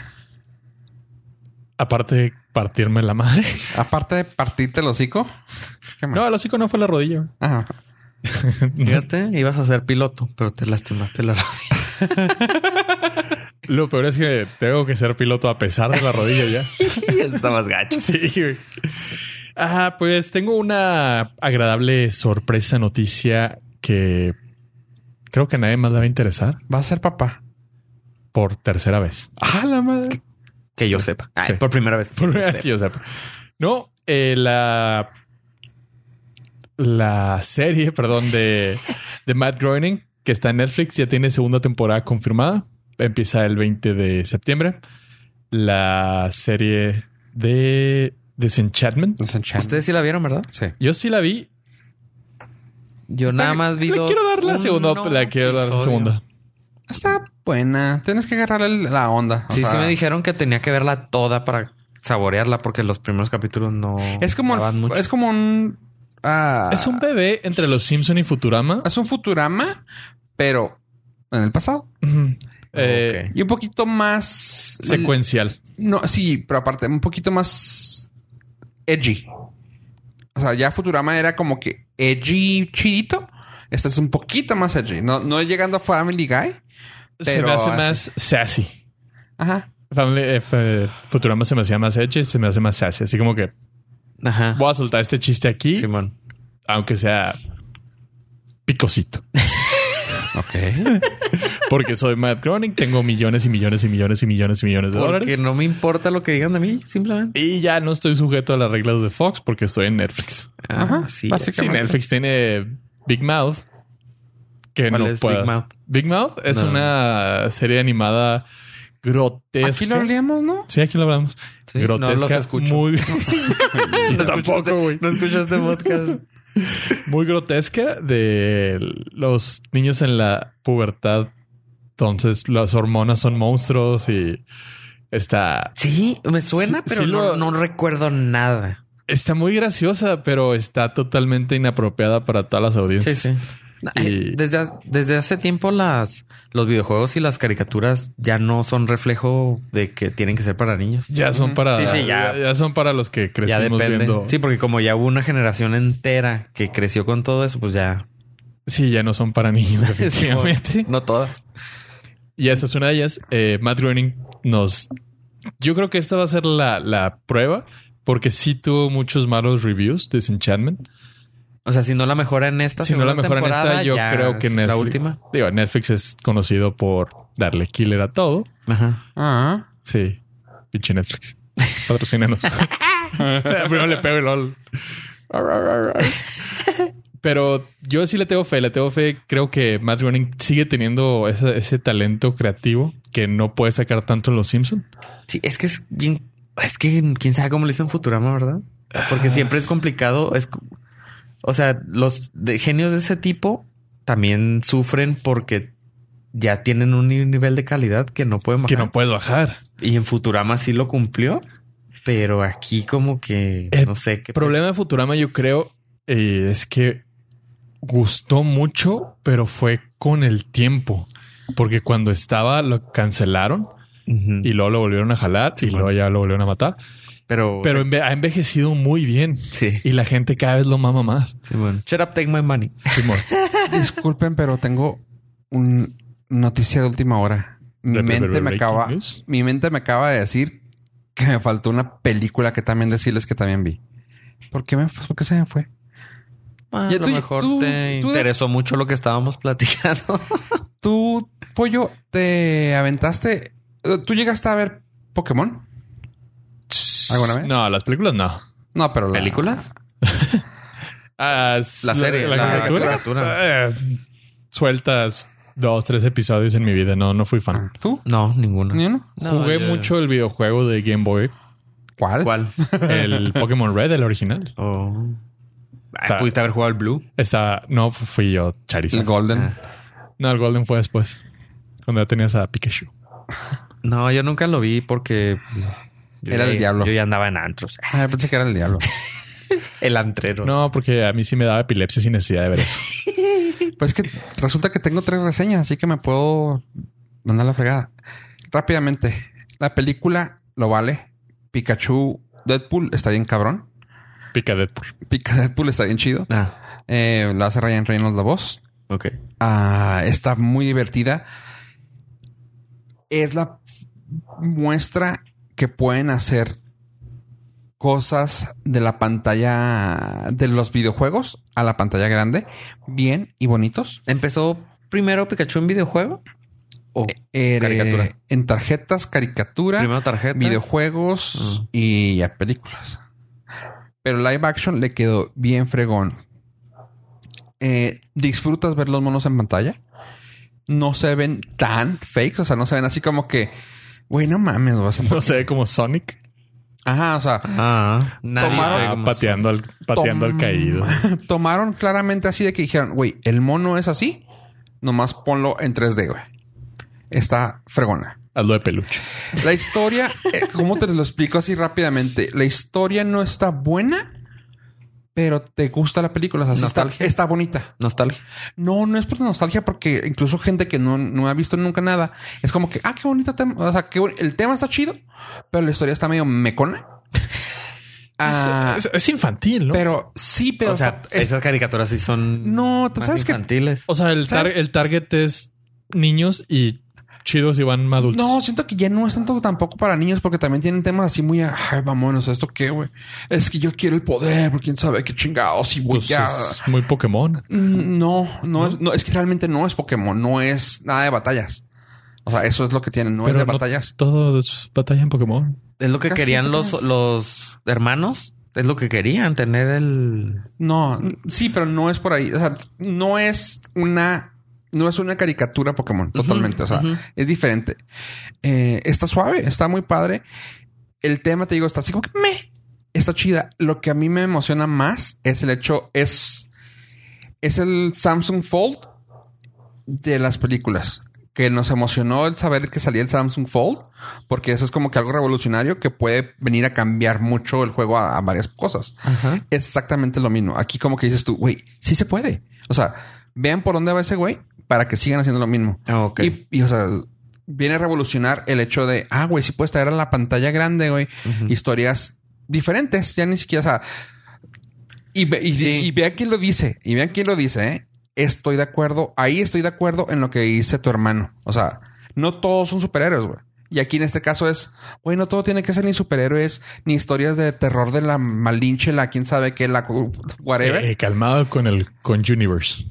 Aparte de partirme la madre. Aparte de partirte el hocico. ¿Qué más? No, el hocico no fue la rodilla. Ajá. Fíjate, ibas a ser piloto, pero te lastimaste la rodilla. Lo peor es que tengo que ser piloto a pesar de la rodilla ya. Está más gacho. Sí, güey. Ah, pues tengo una agradable sorpresa noticia que creo que a nadie más le va a interesar Va a ser papá. por tercera vez. Ah, la madre. Que yo sepa. Ay, Sí. Por primera vez. Por primera vez que yo sepa. No, eh, la la serie, perdón, de, de Matt Groening, que está en Netflix, ya tiene segunda temporada confirmada. Empieza el 20 de septiembre. La serie de Disenchantment. Ustedes sí la vieron, ¿verdad? Sí. Yo sí la vi. Yo Está- nada más vi le dos- quiero dar la un segunda. La quiero dar la segunda. Está buena. Tienes que agarrarle la onda. O Sí, sea, sí me dijeron que tenía que verla toda para saborearla porque los primeros capítulos no Es como, mucho. es como un. ah, Es un bebé entre los Simpson y Futurama. es un Futurama, pero en el pasado. Eh. Y un poquito más. Secuencial. No, sí, pero aparte, un poquito más edgy. O sea, ya Futurama era como que edgy chidito. Este es un poquito más edgy. No, no llegando a Family Guy. Se me hace así. más sassy. Ajá. Family, eh, Futurama se me hacía más edgy, se me hace más sassy. Así como que Ajá. voy a soltar este chiste aquí, Simón. aunque sea picosito. Ok. Porque soy Matt Groening, tengo millones y millones y millones y millones y millones de Porque dólares. no me importa lo que digan de mí, simplemente. Y ya no estoy sujeto a las reglas de Fox porque estoy en Netflix. Ajá, sí. básicamente. Sí, Netflix tiene Big Mouth. Que ¿Cuál no es pueda- Big Mouth? Big Mouth es No. una serie animada grotesca. Aquí lo leemos, ¿no? Sí, aquí lo hablamos. Sí, no grotesca. los escucho. Muy, No tampoco, güey. No escucho este podcast. muy grotesca de los niños en la pubertad. Entonces, las hormonas son monstruos y está, Sí, me suena, Sí, pero sí no, lo- no recuerdo nada. está muy graciosa, pero está totalmente inapropiada para todas las Sí, audiencias. sí. Y- Desde, desde hace tiempo las los videojuegos y las caricaturas ya no son reflejo de que tienen que ser para niños. Ya son para, Sí, sí, ya. ya son para los que Ya crecimos depende. viendo. Sí, porque como ya hubo una generación entera que creció con todo eso, pues ya. Sí, ya no son para niños, definitivamente. no todas. Y esa es una de ellas. Eh, Matt Groening nos... Yo creo que esta va a ser la, la prueba porque sí tuvo muchos malos reviews de Disenchantment. O sea, si no la mejora en esta, Si no la mejora en esta, yo creo que Netflix... la última. Digo, Netflix es conocido por darle killer a todo. Ajá. Ah. Sí. Pinche Netflix. Patrocínanos. Primero le pego el LOL. Pero yo sí le tengo fe, le tengo fe. Creo que Matt Groening sigue teniendo ese, ese talento creativo que no puede sacar tanto en Los Simpsons. Sí, es que es bien. Es que quién sabe cómo lo hizo en Futurama, ¿verdad? Porque siempre es complicado. Es, o sea, los de genios de ese tipo también sufren porque ya tienen un ni- nivel de calidad que no pueden Que bajar. no puedes bajar. Y en Futurama sí lo cumplió, pero aquí como que El no sé qué El problema de Futurama, yo creo, eh, es que gustó mucho, pero fue con el tiempo. Porque cuando estaba lo cancelaron y luego lo volvieron a jalar y luego ya lo volvieron a matar. Pero, Pero enve- ha envejecido muy bien sí. y la gente cada vez lo mama más. Sí, bueno. Shut up, take my money. Disculpen, pero tengo una noticia de última hora. Mi ¿De- de- de mente me acaba, news? mi mente me acaba de decir que me faltó una película que también decirles que también vi. ¿Por qué me, por qué se me fue? A Ya lo tú- mejor tú- te tú de- interesó mucho lo que estábamos platicando. Tú, pollo, te aventaste. eh, ¿Tú llegaste a ver Pokémon? ¿Alguna vez? No, las películas no. No, pero la- ¿Películas? Ah, La serie, la, la caricatura. caricatura. Eh, sueltas dos, tres episodios en mi vida. No, no fui fan. ¿Tú? No, ninguna. ¿Ni uno? No, Jugué yo- mucho el videojuego de Game Boy, ¿Cuál? ¿Cuál? el Pokémon Red, el original. Oh. Ah, Está- Pudiste haber jugado el Blue. Estaba, no fui yo, El Charizard. Golden. Ah. No, el Golden fue después. Cuando ya tenías a Pikachu. No, yo nunca lo vi porque... yo Era ya- el diablo. Yo ya andaba en antros. Ah, pensé que era el diablo. El antrero. No, porque a mí sí me daba epilepsia sin necesidad de ver eso. Pues que resulta que tengo tres reseñas, así que me puedo mandar la fregada. Rápidamente, la película lo vale. Pikachu Deadpool está bien cabrón. Pica Deadpool. Pika Deadpool está bien chido. Ah, Eh, la hace Ryan Reynolds la voz. ok. Ah, está muy divertida. Es la muestra que pueden hacer cosas de la pantalla de los videojuegos a la pantalla grande bien y bonitos. ¿Empezó primero Pikachu en videojuego? ¿O Eh, Caricatura. En tarjetas, caricatura, primero tarjeta? videojuegos Ah. y ya películas. Pero live action le quedó bien fregón. Eh, disfrutas ver los monos en pantalla. No se ven tan fakes, o sea, no se ven así como que, güey, no mames, vas a... No sé, como Sonic. Ajá, o sea, Ah, nadie Tomaron- pateando al, pateando al caído. tomaron claramente así de que dijeron, güey, el mono es así, nomás ponlo en 3D, güey. Está fregona. Hazlo de peluche. La historia, eh, ¿cómo te lo explico así rápidamente? La historia no está buena, pero te gusta la película. O sea, sí está, Nostalgia. está bonita. Nostalgia. No, no es por nostalgia, porque incluso gente que no, no ha visto nunca nada es como que, ah, qué bonito tema. O sea, que el tema está chido, pero la historia está medio mecona. Ah, es, es infantil, ¿no? pero sí, pero o sea, es- esas caricaturas sí son No, ¿tú más sabes que- infantiles. o sea, el, tar- ¿sabes? el target es niños y chidos y van adultos. No, siento que ya no es tanto tampoco para niños porque también tienen temas así muy, ay, vámonos, ¿esto qué, güey? Es que yo quiero el poder, porque quién sabe qué chingados y voy Pues ya. es muy Pokémon. Mm, No, no, Es, no, es que realmente no es Pokémon, no es nada de batallas. O sea, eso es lo que tienen, no es de no batallas. Todo es batalla en Pokémon. es lo que casi querían los, los hermanos. Es lo que querían, tener el... No, sí, pero no es por ahí. O sea, no es una, no es una caricatura Pokémon, totalmente. o sea, es diferente. Eh, está suave, está muy padre. El tema, te digo, está así como que me está chida. Lo que a mí me emociona más es el hecho, es, es el Samsung Fold de las películas. Que nos emocionó el saber que salía el Samsung Fold, porque eso es como que algo revolucionario que puede venir a cambiar mucho el juego a- a varias cosas es exactamente lo mismo. Aquí como que dices tú, güey, sí se puede. O sea, vean por dónde va ese güey para que sigan haciendo lo mismo. Ah, ok. Y, y, o sea, viene a revolucionar el hecho de, ah, güey, sí puedes traer a la pantalla grande, güey, historias diferentes. Ya ni siquiera, o sea, y, y, Sí. y vean quién lo dice, y vean quién lo dice, ¿eh? Estoy de acuerdo, ahí estoy de acuerdo en lo que dice tu hermano. O sea, no todos son superhéroes, güey. Y aquí en este caso es, güey, no todo tiene que ser ni superhéroes, ni historias de terror de la malinche, la quién sabe qué, la whatever. Eh, calmado con el con Universe.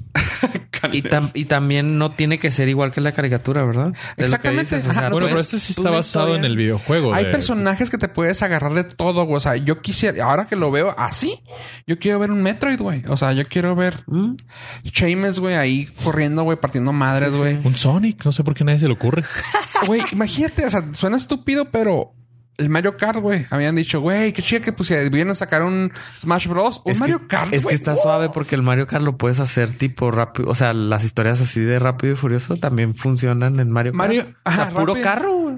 Y, tam- y también no tiene que ser igual que la caricatura, ¿verdad? Exactamente. dices, o sea, Ajá. tú Bueno, pero este sí está basado en el videojuego. Hay de- personajes que te puedes agarrar de todo, güey. O sea, yo quisiera, ahora que lo veo así, yo quiero ver un Metroid, güey. O sea, yo quiero ver ¿Mm? Seamus, güey, ahí corriendo, güey, partiendo madres, güey. Un Sonic. No sé por qué a nadie se le ocurre. Güey, imagínate, o sea, suena estúpido, pero el Mario Kart, güey, habían dicho, güey, qué chida que pues vienen a sacar un Smash Bros. Un Es Mario que, Kart, es que está suave porque el Mario Kart lo puedes hacer tipo rápido. O sea, las historias así de rápido y furioso también funcionan en Mario Kart. Mario- o sea, ajá, puro rápido. carro. güey.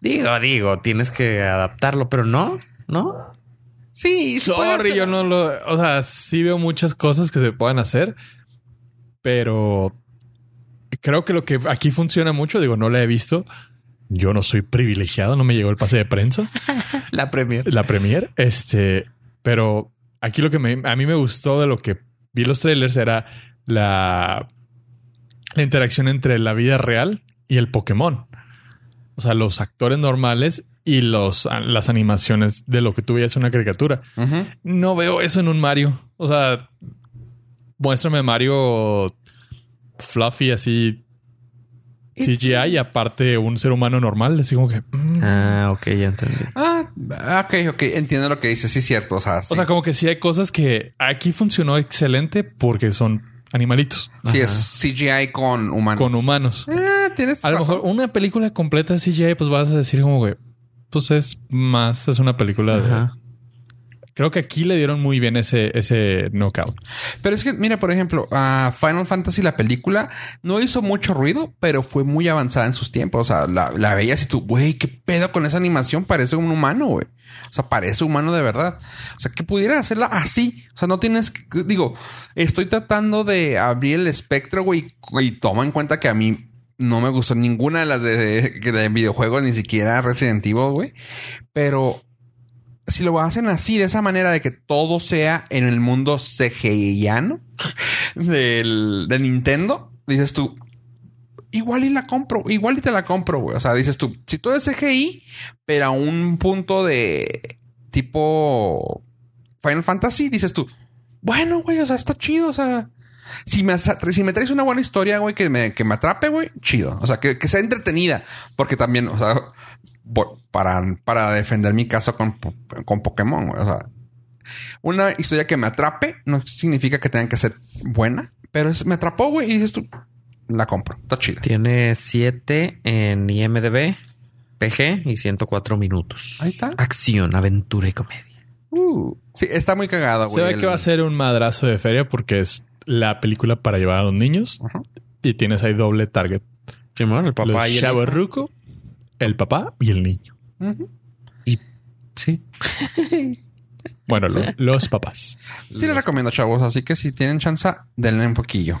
Digo, digo, tienes que adaptarlo, pero no, no. Sí, Sorry, yo no lo. O sea, sí veo muchas cosas que se puedan hacer, pero creo que lo que aquí funciona mucho, digo, no la he visto. Yo no soy privilegiado, no me llegó el pase de prensa, La premier. la premier. Este, pero aquí lo que me- a mí me gustó de lo que vi los trailers era la, la interacción entre la vida real y el Pokémon. O sea, los actores normales y los, las animaciones de lo que tú veías en una caricatura. No veo eso en un Mario. O sea, muéstrame Mario fluffy así CGI y aparte un ser humano normal. Así como que... mm. Ah, ok, ya entendí. Ah, ok, ok. Entiendo lo que dices. Sí, es cierto. O sea, sí, O sea, como que sí hay cosas que aquí funcionó excelente porque son animalitos Sí Ajá. es CGI con humanos. con humanos. Ah, tienes A lo mejor una película completa de CGI, pues vas a decir como que, pues es más, es una película de... Creo que aquí le dieron muy bien ese, ese knockout. Pero es que, mira, por ejemplo, a Final Fantasy, la película, no hizo mucho ruido, pero fue muy avanzada en sus tiempos. O sea, la, la veías y tú, güey, qué pedo con esa animación. Parece un humano, güey. O sea, parece humano de verdad. O sea, que pudiera hacerla así. O sea, no tienes que, digo, estoy tratando de abrir el espectro, güey, y toma en cuenta que a mí no me gustó ninguna de las de, de videojuegos, ni siquiera Resident Evil, güey. Pero si lo hacen así, de esa manera de que todo sea en el mundo CGIano del, de Nintendo, dices tú, igual y la compro, igual y te la compro, güey. O sea, dices tú, si todo es CGI, pero a un punto de tipo Final Fantasy, dices tú, bueno, güey, o sea, está chido, o sea. Si me, si me traes una buena historia, güey, que me, que me atrape, güey, chido. O sea, que, que sea entretenida. Porque también, o sea, para, para defender mi caso con, con Pokémon, güey. O sea, una historia que me atrape no significa que tenga que ser buena, pero es- me atrapó, güey, y dices tú, la compro. Está chida. Tiene 7 en IMDB, PG y 104 minutos. Ahí está. Acción, aventura y comedia. Uh, sí, está muy cagada, Se güey. ve el- que va a ser un madrazo de feria porque es la película para llevar a los niños Ajá. y tienes ahí doble target. Simón, el papá los y el el papá y el niño. Ujú. Sí. Bueno, lo- los papás. Sí, les recomiendo, chavos. Así que si tienen chance, denle un poquillo.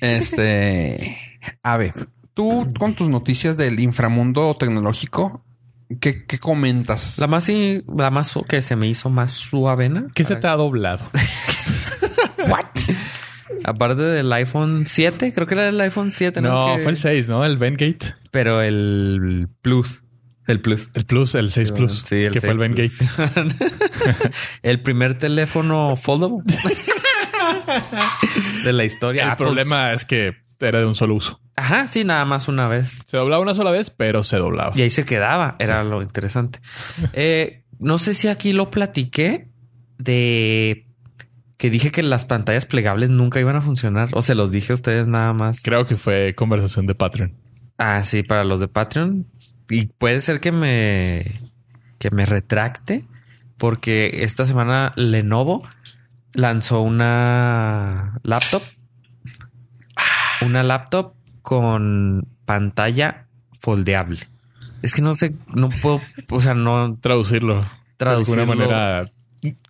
Este. A ver, tú con tus noticias del inframundo tecnológico, ¿qué, qué comentas? La más, y- la más que se me hizo más suavena. ¿Qué se te ha doblado? Aparte del iPhone 7, creo que era el iPhone 7, ¿no? No, Que- fue el 6, ¿no? El Bengate. Pero el Plus. El Plus. El Plus, el 6 Plus. Sí, el que fue el 6 Bengate. El primer teléfono foldable de la historia. El Apple. problema es que era de un solo uso. Ajá, sí, nada más una vez. Se doblaba una sola vez, pero se doblaba. Y ahí se quedaba. Era lo interesante. Eh, no sé si aquí lo platiqué de que dije que las pantallas plegables nunca iban a funcionar. O se los dije a ustedes nada más. Creo que fue conversación de Patreon. Ah, sí, para los de Patreon. Y puede ser que me que me retracte porque esta semana Lenovo lanzó una laptop. Una laptop con pantalla foldeable. Es que no sé, no puedo, o sea, no Traducirlo. traducirlo. De alguna manera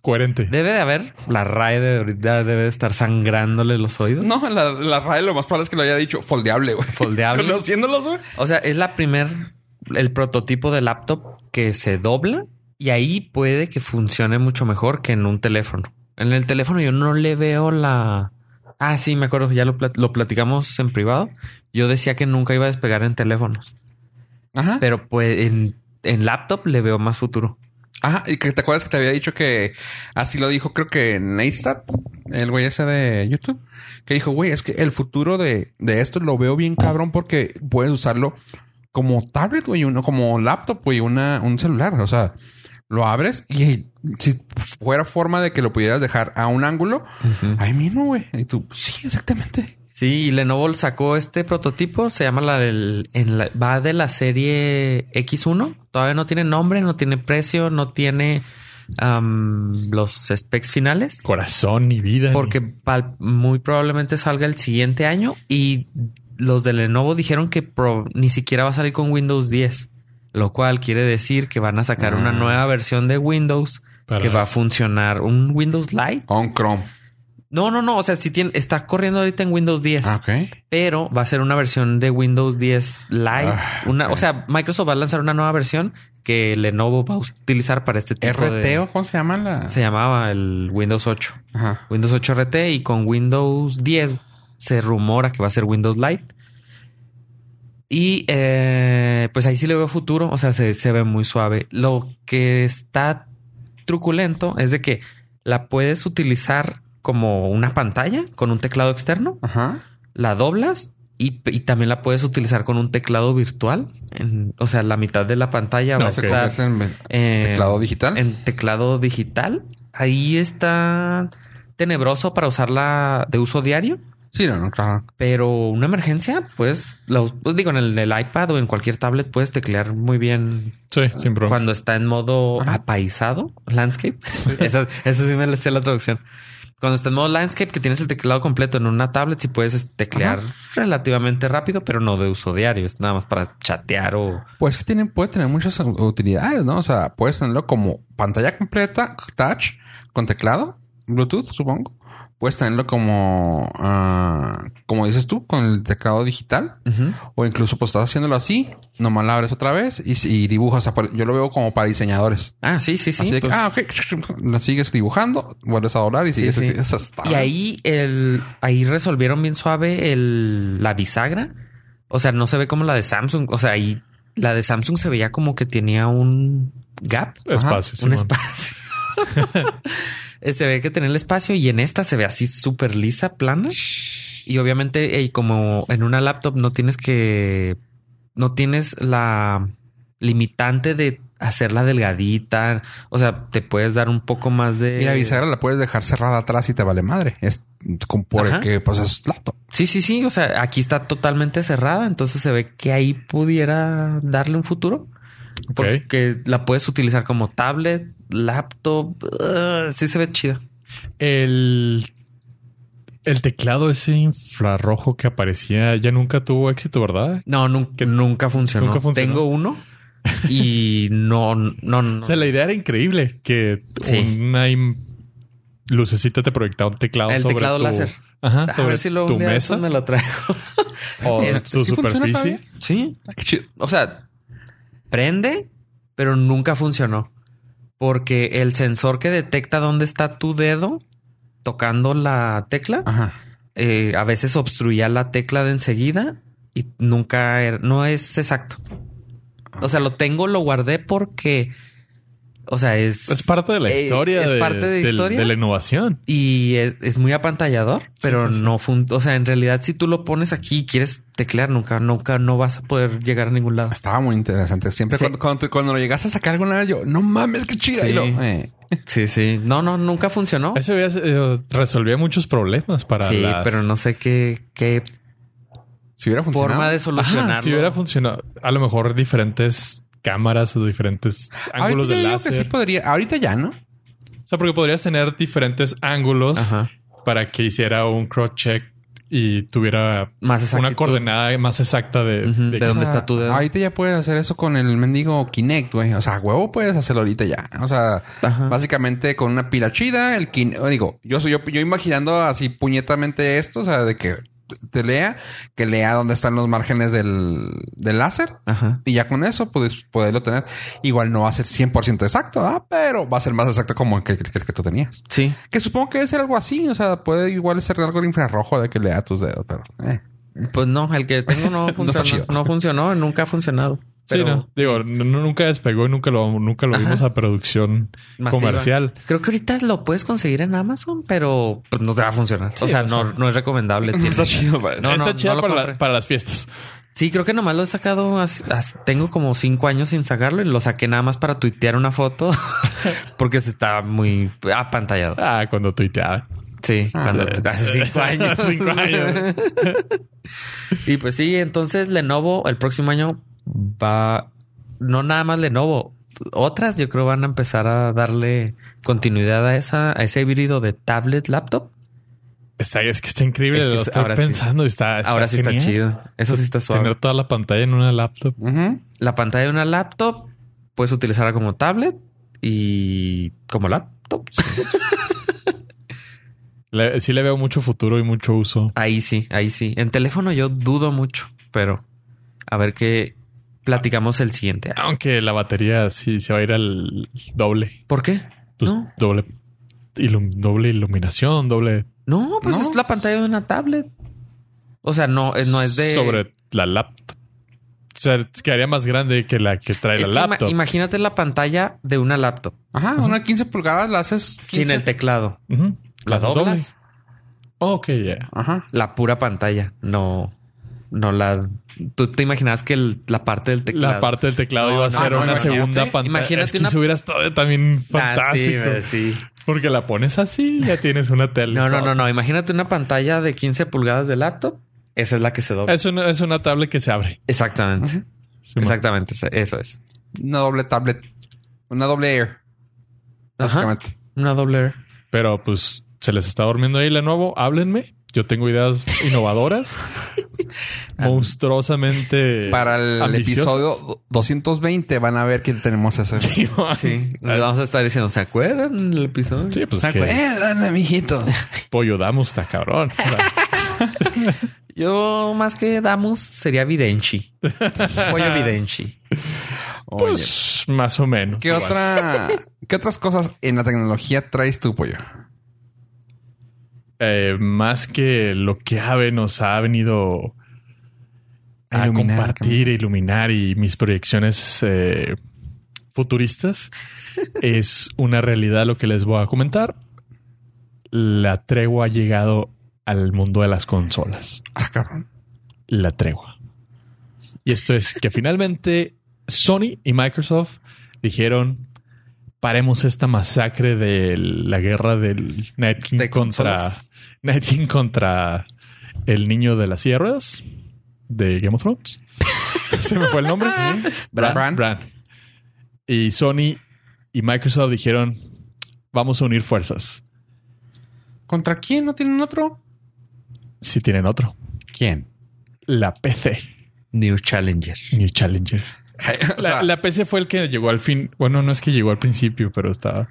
coherente. Debe de haber, la RAE de ahorita debe de estar sangrándole los oídos. No, la, la RAE lo más probable es que lo haya dicho foldeable, güey. Foldeable. Conociéndolos, güey. O sea, es la primer, el prototipo de laptop que se dobla y ahí puede que funcione mucho mejor que en un teléfono. En el teléfono yo no le veo la... Ah, sí, me acuerdo, ya lo, plat- lo platicamos en privado. Yo decía que nunca iba a despegar en teléfonos, Ajá. pero pues en, en laptop le veo más futuro. Ajá. Y que te acuerdas que te había dicho que así lo dijo, creo que Neistat, el güey ese de YouTube, que dijo, güey, es que el futuro de, de esto lo veo bien cabrón porque puedes usarlo como tablet, güey, uno como laptop, güey, una, un celular. O sea, lo abres y si fuera forma de que lo pudieras dejar a un ángulo, ahí mismo, güey. Y tú, sí, exactamente. Sí, y Lenovo sacó este prototipo, se llama la del, en la- va de la serie X1, todavía no tiene nombre, no tiene precio, no tiene am, los specs finales, Corazón y vida. porque muy probablemente salga el siguiente año y los de Lenovo dijeron que pro- ni siquiera va a salir con Windows 10, lo cual quiere decir que van a sacar una Ah. nueva versión de Windows Para- que va a funcionar un Windows Lite. On Chrome. No, no, no. O sea, si tiene, está corriendo ahorita en Windows 10, Ah, pero va a ser una versión de Windows 10 Lite. Ah, una. O sea, Microsoft va a lanzar una nueva versión que Lenovo va a utilizar para este tipo RT de. o cómo se llama la. Se llamaba el Windows 8. Ajá. Windows 8 RT y con Windows 10 se rumora que va a ser Windows Lite. Y eh, pues ahí sí le veo futuro, o sea, se, se ve muy suave. Lo que está truculento es de que la puedes utilizar como una pantalla con un teclado externo, Ajá. la doblas y, y también la puedes utilizar con un teclado virtual. En- o sea, la mitad de la pantalla va a estar en eh, teclado digital. en teclado digital. Ahí está tenebroso para usarla de uso diario. Sí, no, no, claro. Pero una emergencia, pues, lo, pues digo, en el, el iPad o en cualquier tablet puedes teclear muy bien Sí, sin problema. cuando está en modo Ajá. apaisado, landscape. esa, esa sí me la sé la traducción. Cuando está en modo landscape, que tienes el teclado completo en una tablet, sí puedes teclear relativamente rápido, pero no de uso diario. Es nada más para chatear o... Pues que tiene, puede tener muchas utilidades, ¿no? O sea, puedes tenerlo como pantalla completa, touch, con teclado, Bluetooth, supongo. Puedes tenerlo como, ah, como dices tú, con el teclado digital. O incluso, pues estás haciéndolo así, nomás la abres otra vez y, y dibujas. Yo lo veo como para diseñadores. Ah, sí, sí, sí. así de que, pues- ah, ok, lo sigues dibujando, vuelves a doblar y Sí, sigues sí. está- Y ahí el, ahí resolvieron bien suave el, la bisagra. O sea, no se ve como la de Samsung. O sea, ahí la de Samsung se veía como que tenía un gap, Espacio, un Simón. espacio. Eh, se ve que tenía el espacio y en esta se ve así súper lisa, plana. Y obviamente, ey, como en una laptop no tienes que, no tienes la limitante de hacerla delgadita. O sea, te puedes dar un poco más de... Y la bisagra la puedes dejar cerrada atrás y te vale madre. Es como por Ajá. el que, pues es laptop. Sí, sí, sí. O sea, aquí está totalmente cerrada. Entonces se ve que ahí pudiera darle un futuro. Porque la puedes utilizar como tablet, laptop. Ugh, sí se ve chida. El, el teclado ese infrarrojo que aparecía ya nunca tuvo éxito, ¿verdad? No, nunca, nunca funcionó. nunca funcionó. Tengo uno y no, no, no. O sea, la idea era increíble que Sí. una lucecita te proyectaba un teclado El sobre teclado tu, láser. Ajá, a sobre ver si lo tu mesa me lo traigo. o Este, tu ¿sí superficie. sí. Ah. O sea, prende, pero nunca funcionó. Porque el sensor que detecta dónde está tu dedo tocando la tecla, Ajá. eh, a veces obstruía la tecla de enseguida y nunca era- no es exacto. O sea, lo tengo, lo guardé porque, o sea, es, Es parte de la Eh, historia. es de, parte de del- historia. de la innovación. y es, es muy apantallador, pero sí, sí. no fun o sea, en realidad si tú lo pones aquí y quieres teclear, nunca, nunca, no vas a poder llegar a ningún lado. Estaba muy interesante. Siempre Sí. cuando, cuando, cuando lo llegaste a sacar alguna vez, yo, no mames, qué chida. Sí. Y lo, eh, Sí, sí. No, no, nunca funcionó. Eso había- eh, resolvía muchos problemas para Sí, las- pero no sé qué, qué si hubiera funcionado. forma de Ajá, solucionarlo. si hubiera funcionado, a lo mejor diferentes cámaras o diferentes ángulos Ahorita de yo digo que láser. sí podría. Ahorita ya, ¿no? O sea, porque podrías tener diferentes ángulos Ajá. para que hiciera un cross check y tuviera Más una coordenada más exacta de, de- de dónde está tu dedo. Ahorita ya puedes hacer eso con el mendigo Kinect, güey. O sea, huevo puedes hacerlo ahorita ya. O sea, Ajá. básicamente con una pila chida, el Kinect. Digo, yo soy yo, yo imaginando así puñetamente esto, o sea, de que te lea, que lea dónde están los márgenes del, del láser. Ajá. Y ya con eso puedes poderlo tener. Igual no va a ser 100% exacto, pero va a ser más exacto como el que, que- que tú tenías. Sí. Que supongo que debe ser algo así. O sea, puede igual ser algo de infrarrojo de que lea tus dedos, pero... eh. Pues no, el que tengo no funcionó. chido. no, funcionó, nunca ha funcionado. Sí, Pero no. Digo, no- no- nunca despegó y nunca lo, nunca lo Ajá. vimos a producción Masiva. comercial. Creo que ahorita lo puedes conseguir en Amazon, pero pues, no te va a funcionar. o Sí, sea, o no, sea, no es recomendable. Chido, No, Está no, chida no para, la- compré. para las fiestas. Sí, creo que nomás lo he sacado. as- as- tengo como cinco años sin sacarlo y lo saqué nada más para tuitear una foto porque se está muy apantallado. Ah, cuando tuiteaba. Sí, Ah, cuando de- hace cinco años. Cinco años. y pues sí, entonces Lenovo el próximo año va, no nada más Lenovo, otras yo creo van a empezar a darle continuidad a esa, a ese híbrido de tablet laptop. Está, es que está increíble. Es que lo es- estoy ahora sí. pensando. y Está, está Ahora sí está chido. Eso sí está suave. Tener toda la pantalla en una laptop. La pantalla de una laptop puedes utilizarla como tablet y como laptops. Le- sí le veo mucho futuro y mucho uso. ahí sí, ahí sí. En teléfono yo dudo mucho, pero a ver qué platicamos el siguiente. Aunque la batería sí se va a ir al doble. ¿Por qué? Pues no, doble, ilum- doble iluminación, doble no, pues No. es la pantalla de una tablet. O sea, no, eh, no es de sobre la laptop. O sea, quedaría más grande que la que trae Es la que ima- laptop. imagínate la pantalla de una laptop Ajá, una 15 pulgadas la haces 15. sin el teclado. Ujú. La haces doble. doblas. Ok, ya. Ajá. La pura pantalla, no, no la. Tú te imaginas que el- la parte del teclado. La parte del teclado No, iba a no, ser no, una imagínate. segunda pantalla. Imagínate es que una- eso hubiera estado también Ah, sí, fantástico. sí. Porque la pones así y ya tienes una tele. No, no, no, no. Imagínate una pantalla de 15 pulgadas de laptop. Esa es la que se dobla. Es una, es una tablet que se abre. Exactamente. Sí, Exactamente. Eso es. Una doble tablet. Una doble Air. Ajá. Básicamente. Una doble. Pero pues se les está durmiendo ahí de nuevo. Háblenme. Yo tengo ideas innovadoras. monstruosamente. Para el ambiciosas. episodio 220 van a ver que tenemos ese. Sí. Le vamos a estar diciendo, ¿se acuerdan del episodio? Sí, pues ¿Se es que acuerdan, amiguito? pollo damos está cabrón. Yo más que Damus sería Videnchi. Pollo Videnchi. Oye, pues más o menos. ¿qué otra, qué otras cosas en la tecnología traes tú, pollo? Eh, más que lo que Ave nos ha venido a Iluminar, compartir, iluminar y mis proyecciones eh, futuristas, es una realidad lo que les voy a comentar. La tregua ha llegado al mundo de las consolas. Ah, cabrón. La tregua. Y esto es que finalmente Sony y Microsoft dijeron paremos esta masacre de la guerra del Night King ¿De contra? Night King contra el niño de las silla de Game of Thrones. Se me fue el nombre. Bran. Bran. Bran. Y Sony y Microsoft dijeron vamos a unir fuerzas. ¿Contra quién? ¿No tienen otro? Si tienen otro. ¿Quién? La PC. New Challenger. New Challenger. O La, sea, la PC fue el que llegó al fin. Bueno, no es que llegó al principio, pero estaba.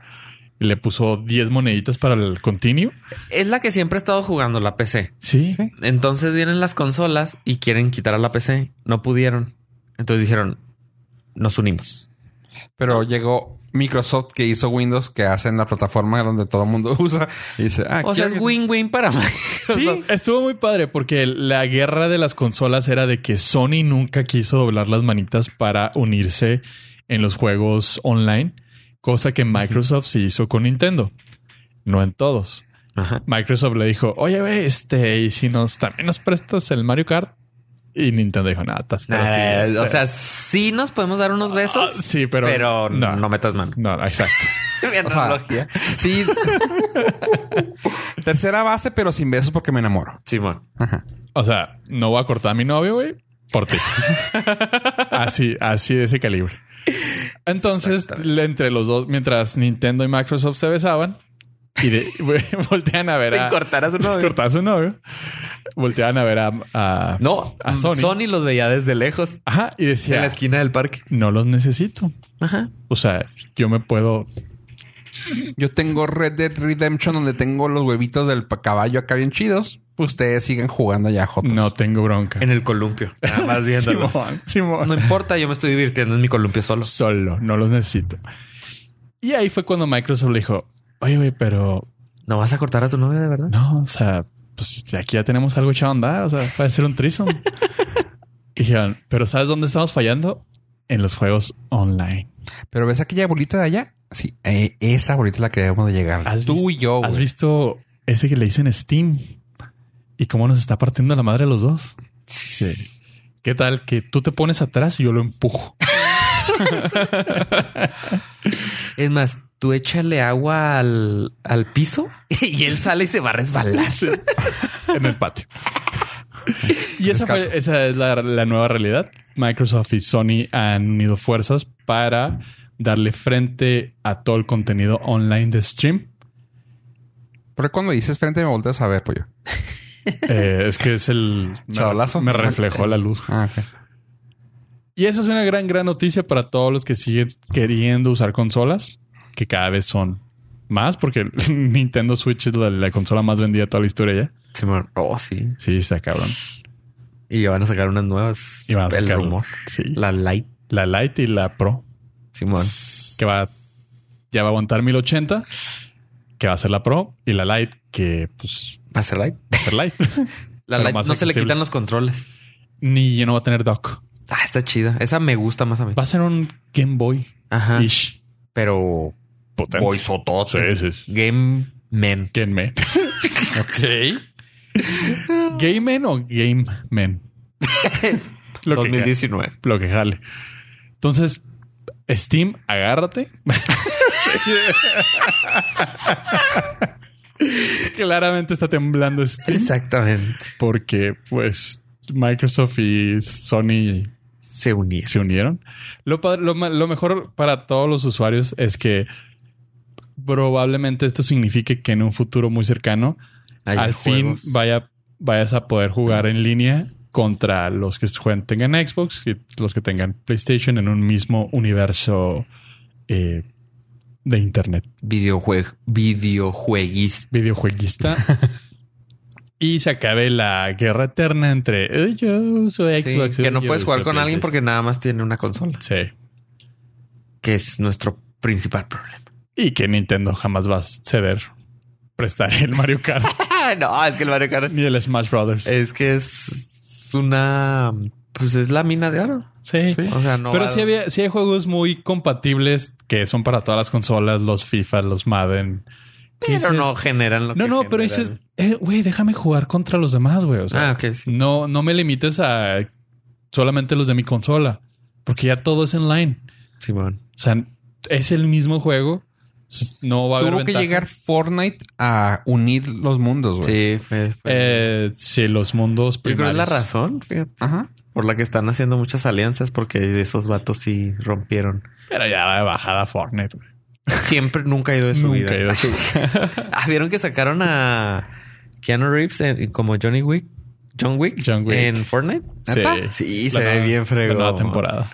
Le puso 10 moneditas para el continuo. Es la que siempre he estado jugando, la PC. Sí. Sí. Entonces vienen las consolas y quieren quitar a la PC. No pudieron. Entonces dijeron, nos unimos. Pero llegó Microsoft que hizo Windows, que hacen la plataforma donde todo el mundo usa. Y dice, ah, O sea, es ¿quién- win-win para Microsoft. Sí, estuvo muy padre porque la guerra de las consolas era de que Sony nunca quiso doblar las manitas para unirse en los juegos online, cosa que Microsoft sí hizo con Nintendo. No en todos. Ajá. Microsoft le dijo, oye, este, y si nos también nos prestas el Mario Kart. Y Nintendo dijo, nada, estás pero Eh, sí, o sea, sí nos podemos dar unos besos, ah, sí, pero, pero, no. metas mano. No, exacto. O sea, sí. Tercera base, pero sin besos porque me enamoro. Simón. Ajá. O sea, no voy a cortar a mi novio, güey, por ti. así, así de ese calibre. Entonces, entre los dos, mientras Nintendo y Microsoft se besaban y de- voltean a ver Sin a cortar a su novio. cortar a su novio, volteaban a ver a, a- No, a Sony. Sony. los veía desde lejos. Ajá, y En la decía, esquina del parque. no los necesito. Ajá. O sea, yo me puedo. Yo tengo Red Dead Redemption donde tengo los huevitos del caballo acá bien chidos. Ustedes siguen jugando ya, Jotos. No tengo bronca. En el columpio. Nada más viéndolos. Simón, Simón. No importa, yo me estoy divirtiendo en mi columpio solo. Solo, no los necesito. Y ahí fue cuando Microsoft le dijo, oye, güey, pero ¿No vas a cortar a tu novia de verdad? No, o sea, pues aquí ya tenemos algo echado a andar. O sea, puede ser un trisom. y dijeron, pero ¿sabes dónde estamos fallando? En los juegos online. Pero ves aquella bolita de allá. Sí, eh, esa bolita es la que debemos de llegar. Tú vis- y yo. ¿Has güey. visto ese que le dicen Steam? ¿Y cómo nos está partiendo la madre a los dos? Sí. ¿Qué tal que tú te pones atrás y yo lo empujo? Es más, tú échale agua al, al piso y él sale y se va a resbalar. en el patio. Y esa, fue- esa es la, la nueva realidad. Microsoft y Sony han unido fuerzas para darle frente a todo el contenido online de stream. Pero cuando dices frente me volteas a ver, pollo. Eh, es que es el... Me, Chablazo. me reflejó la luz. Ah. Y esa es una gran, gran noticia para todos los que siguen queriendo usar consolas. Que cada vez son más, porque Nintendo Switch es la, la consola más vendida de toda la historia ya. Simón. Oh, sí. Sí, está cabrón. Y ya van a sacar unas nuevas. Y van a el sacar- rumor. Sí. La Light. La Lite y la Pro, Simón. que va, ya va a aguantar 1080, que va a ser la Pro, y la Lite, que pues ¿Va a ser Light? va a ser Lite. La Light no se le quitan los controles. Ni no va a tener dock. Ah, está chida. Esa me gusta más a mí. Va a ser un Game Boy Ajá. ish. Pero. Potente. Boisotote. Sí, sí. Game Man. Game Man. Ok. Game Man o Game lo, que, 2019. lo que jale. Entonces, Steam, agárrate. Claramente está temblando Steam Exactamente. porque, pues, Microsoft y Sony Se unía. se unieron. Lo, lo mejor para todos los usuarios es que probablemente esto signifique que en un futuro muy cercano Hay al juegos. fin vaya, vayas a poder jugar en línea contra los que jueguen, tengan Xbox y los que tengan PlayStation en un mismo universo eh, de Internet. Videojuego. Videojueguis. Videojueguista. y se acabe la guerra eterna entre "Eh, yo soy Sí, Xbox. que no puedes jugar con alguien PlayStation". porque nada más tiene una consola. Sí. Que es nuestro principal problema. Y que Nintendo jamás va a ceder prestar el Mario Kart no, es que el Mario Kart ni el Smash Brothers. es que es una. Pues es la mina de oro. sí. O sea, no. Pero va- sí, había, sí hay juegos muy compatibles que son para todas las consolas, los FIFA, los Madden. Pero dices- no generan lo No, que no, pero generan. dices, eh, güey, déjame jugar contra los demás, güey. O sea, Ah, sí. no, no me limites a solamente los de mi consola, porque ya todo es online. Simón. O sea, es el mismo juego. No va a haber Tuvo que llegar Fortnite a unir los mundos, güey. Sí, fue. fue- Eh, sí, los mundos Yo creo que es la primarios. razón, fíjate, Ajá. por la que están haciendo muchas alianzas, porque esos vatos sí rompieron. Pero ya va de bajada Fortnite, güey. Siempre nunca ha ido de su Nunca vida. ido su- Ah, ¿vieron que sacaron a Keanu Reeves en- como Johnny Wick? John Wick, John Wick. en Fortnite. Sí, se ve bien fregón. La nueva temporada.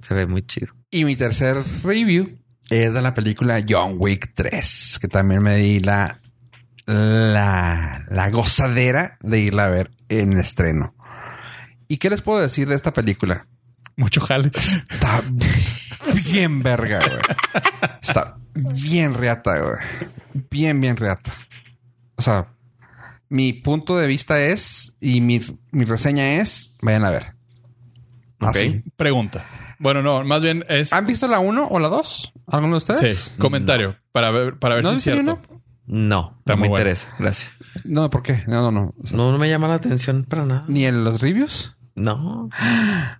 Se ve muy chido. Y mi tercer review es de la película John Wick 3, que también me di la, la, la gozadera de irla a ver en estreno. ¿Y qué les puedo decir de esta película? Mucho jale. Está bien verga, güey. Está bien reata, güey. Bien, bien reata. O sea, mi punto de vista es, y mi, mi reseña es, vayan a ver. Así. Pregunta. Bueno, no, más bien es. ¿Han visto la 1 o la 2? ¿Alguno de ustedes? Sí, comentario para ver, para ver ¿No si es cierto. No, Está no me bueno. interesa. Gracias. No, ¿por qué? No, no, no. O sea, No, no me llama la atención para nada. ¿Ni en los reviews? No,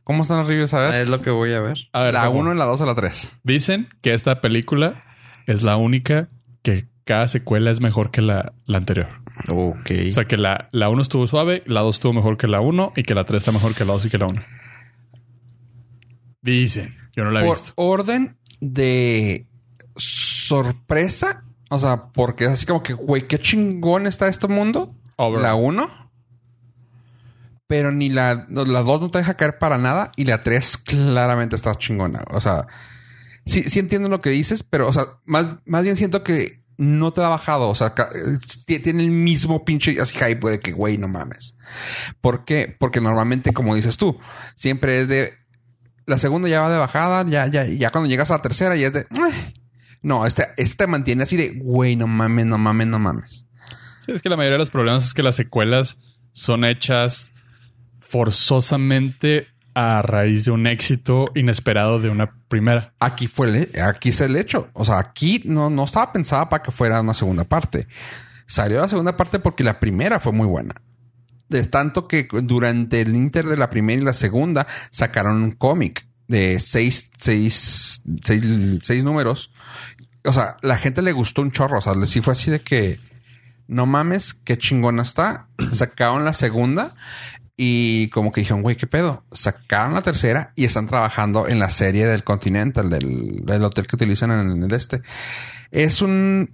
¿Cómo están los reviews? A ver. es lo que voy a ver. A ver, la ¿cómo? 1, la 2 o la 3. Dicen que esta película es la única que cada secuela es mejor que la, la anterior. Ok. O sea, que la, la 1 estuvo suave, la 2 estuvo mejor que la 1 y que la 3 está mejor que la 2 y que la 1. Dicen. Yo no la he Por visto. orden de sorpresa. O sea, porque es así como que, güey, qué chingón está este mundo. La 1. Pero ni la, la 2 no te deja caer para nada. Y la 3 claramente está chingona. O sea, sí, sí entiendo lo que dices, pero, o sea, más, más bien siento que no te ha bajado. O sea, t- tiene el mismo pinche así hype de que, güey, no mames. ¿Por qué? Porque normalmente, como dices tú, siempre es de la segunda ya va de bajada, ya, ya, ya cuando llegas a la tercera ya es de. "Eh". No, este, este mantiene así de, güey, no mames, no mames, no mames. Sí, es que la mayoría de los problemas es que las secuelas son hechas forzosamente a raíz de un éxito inesperado de una primera. Aquí fue el, aquí es el hecho. O sea, aquí no, no estaba pensada para que fuera una segunda parte. Salió la segunda parte porque la primera fue muy buena. De tanto que durante el inter de la primera y la segunda sacaron un cómic de seis, seis, seis, seis números. O sea, la gente le gustó un chorro. O sea, sí fue así de que no mames, qué chingona está. Sacaron la segunda y como que dijeron, güey, qué pedo. Sacaron la tercera y están trabajando en la serie del Continental, del, del hotel que utilizan en el este. Es un,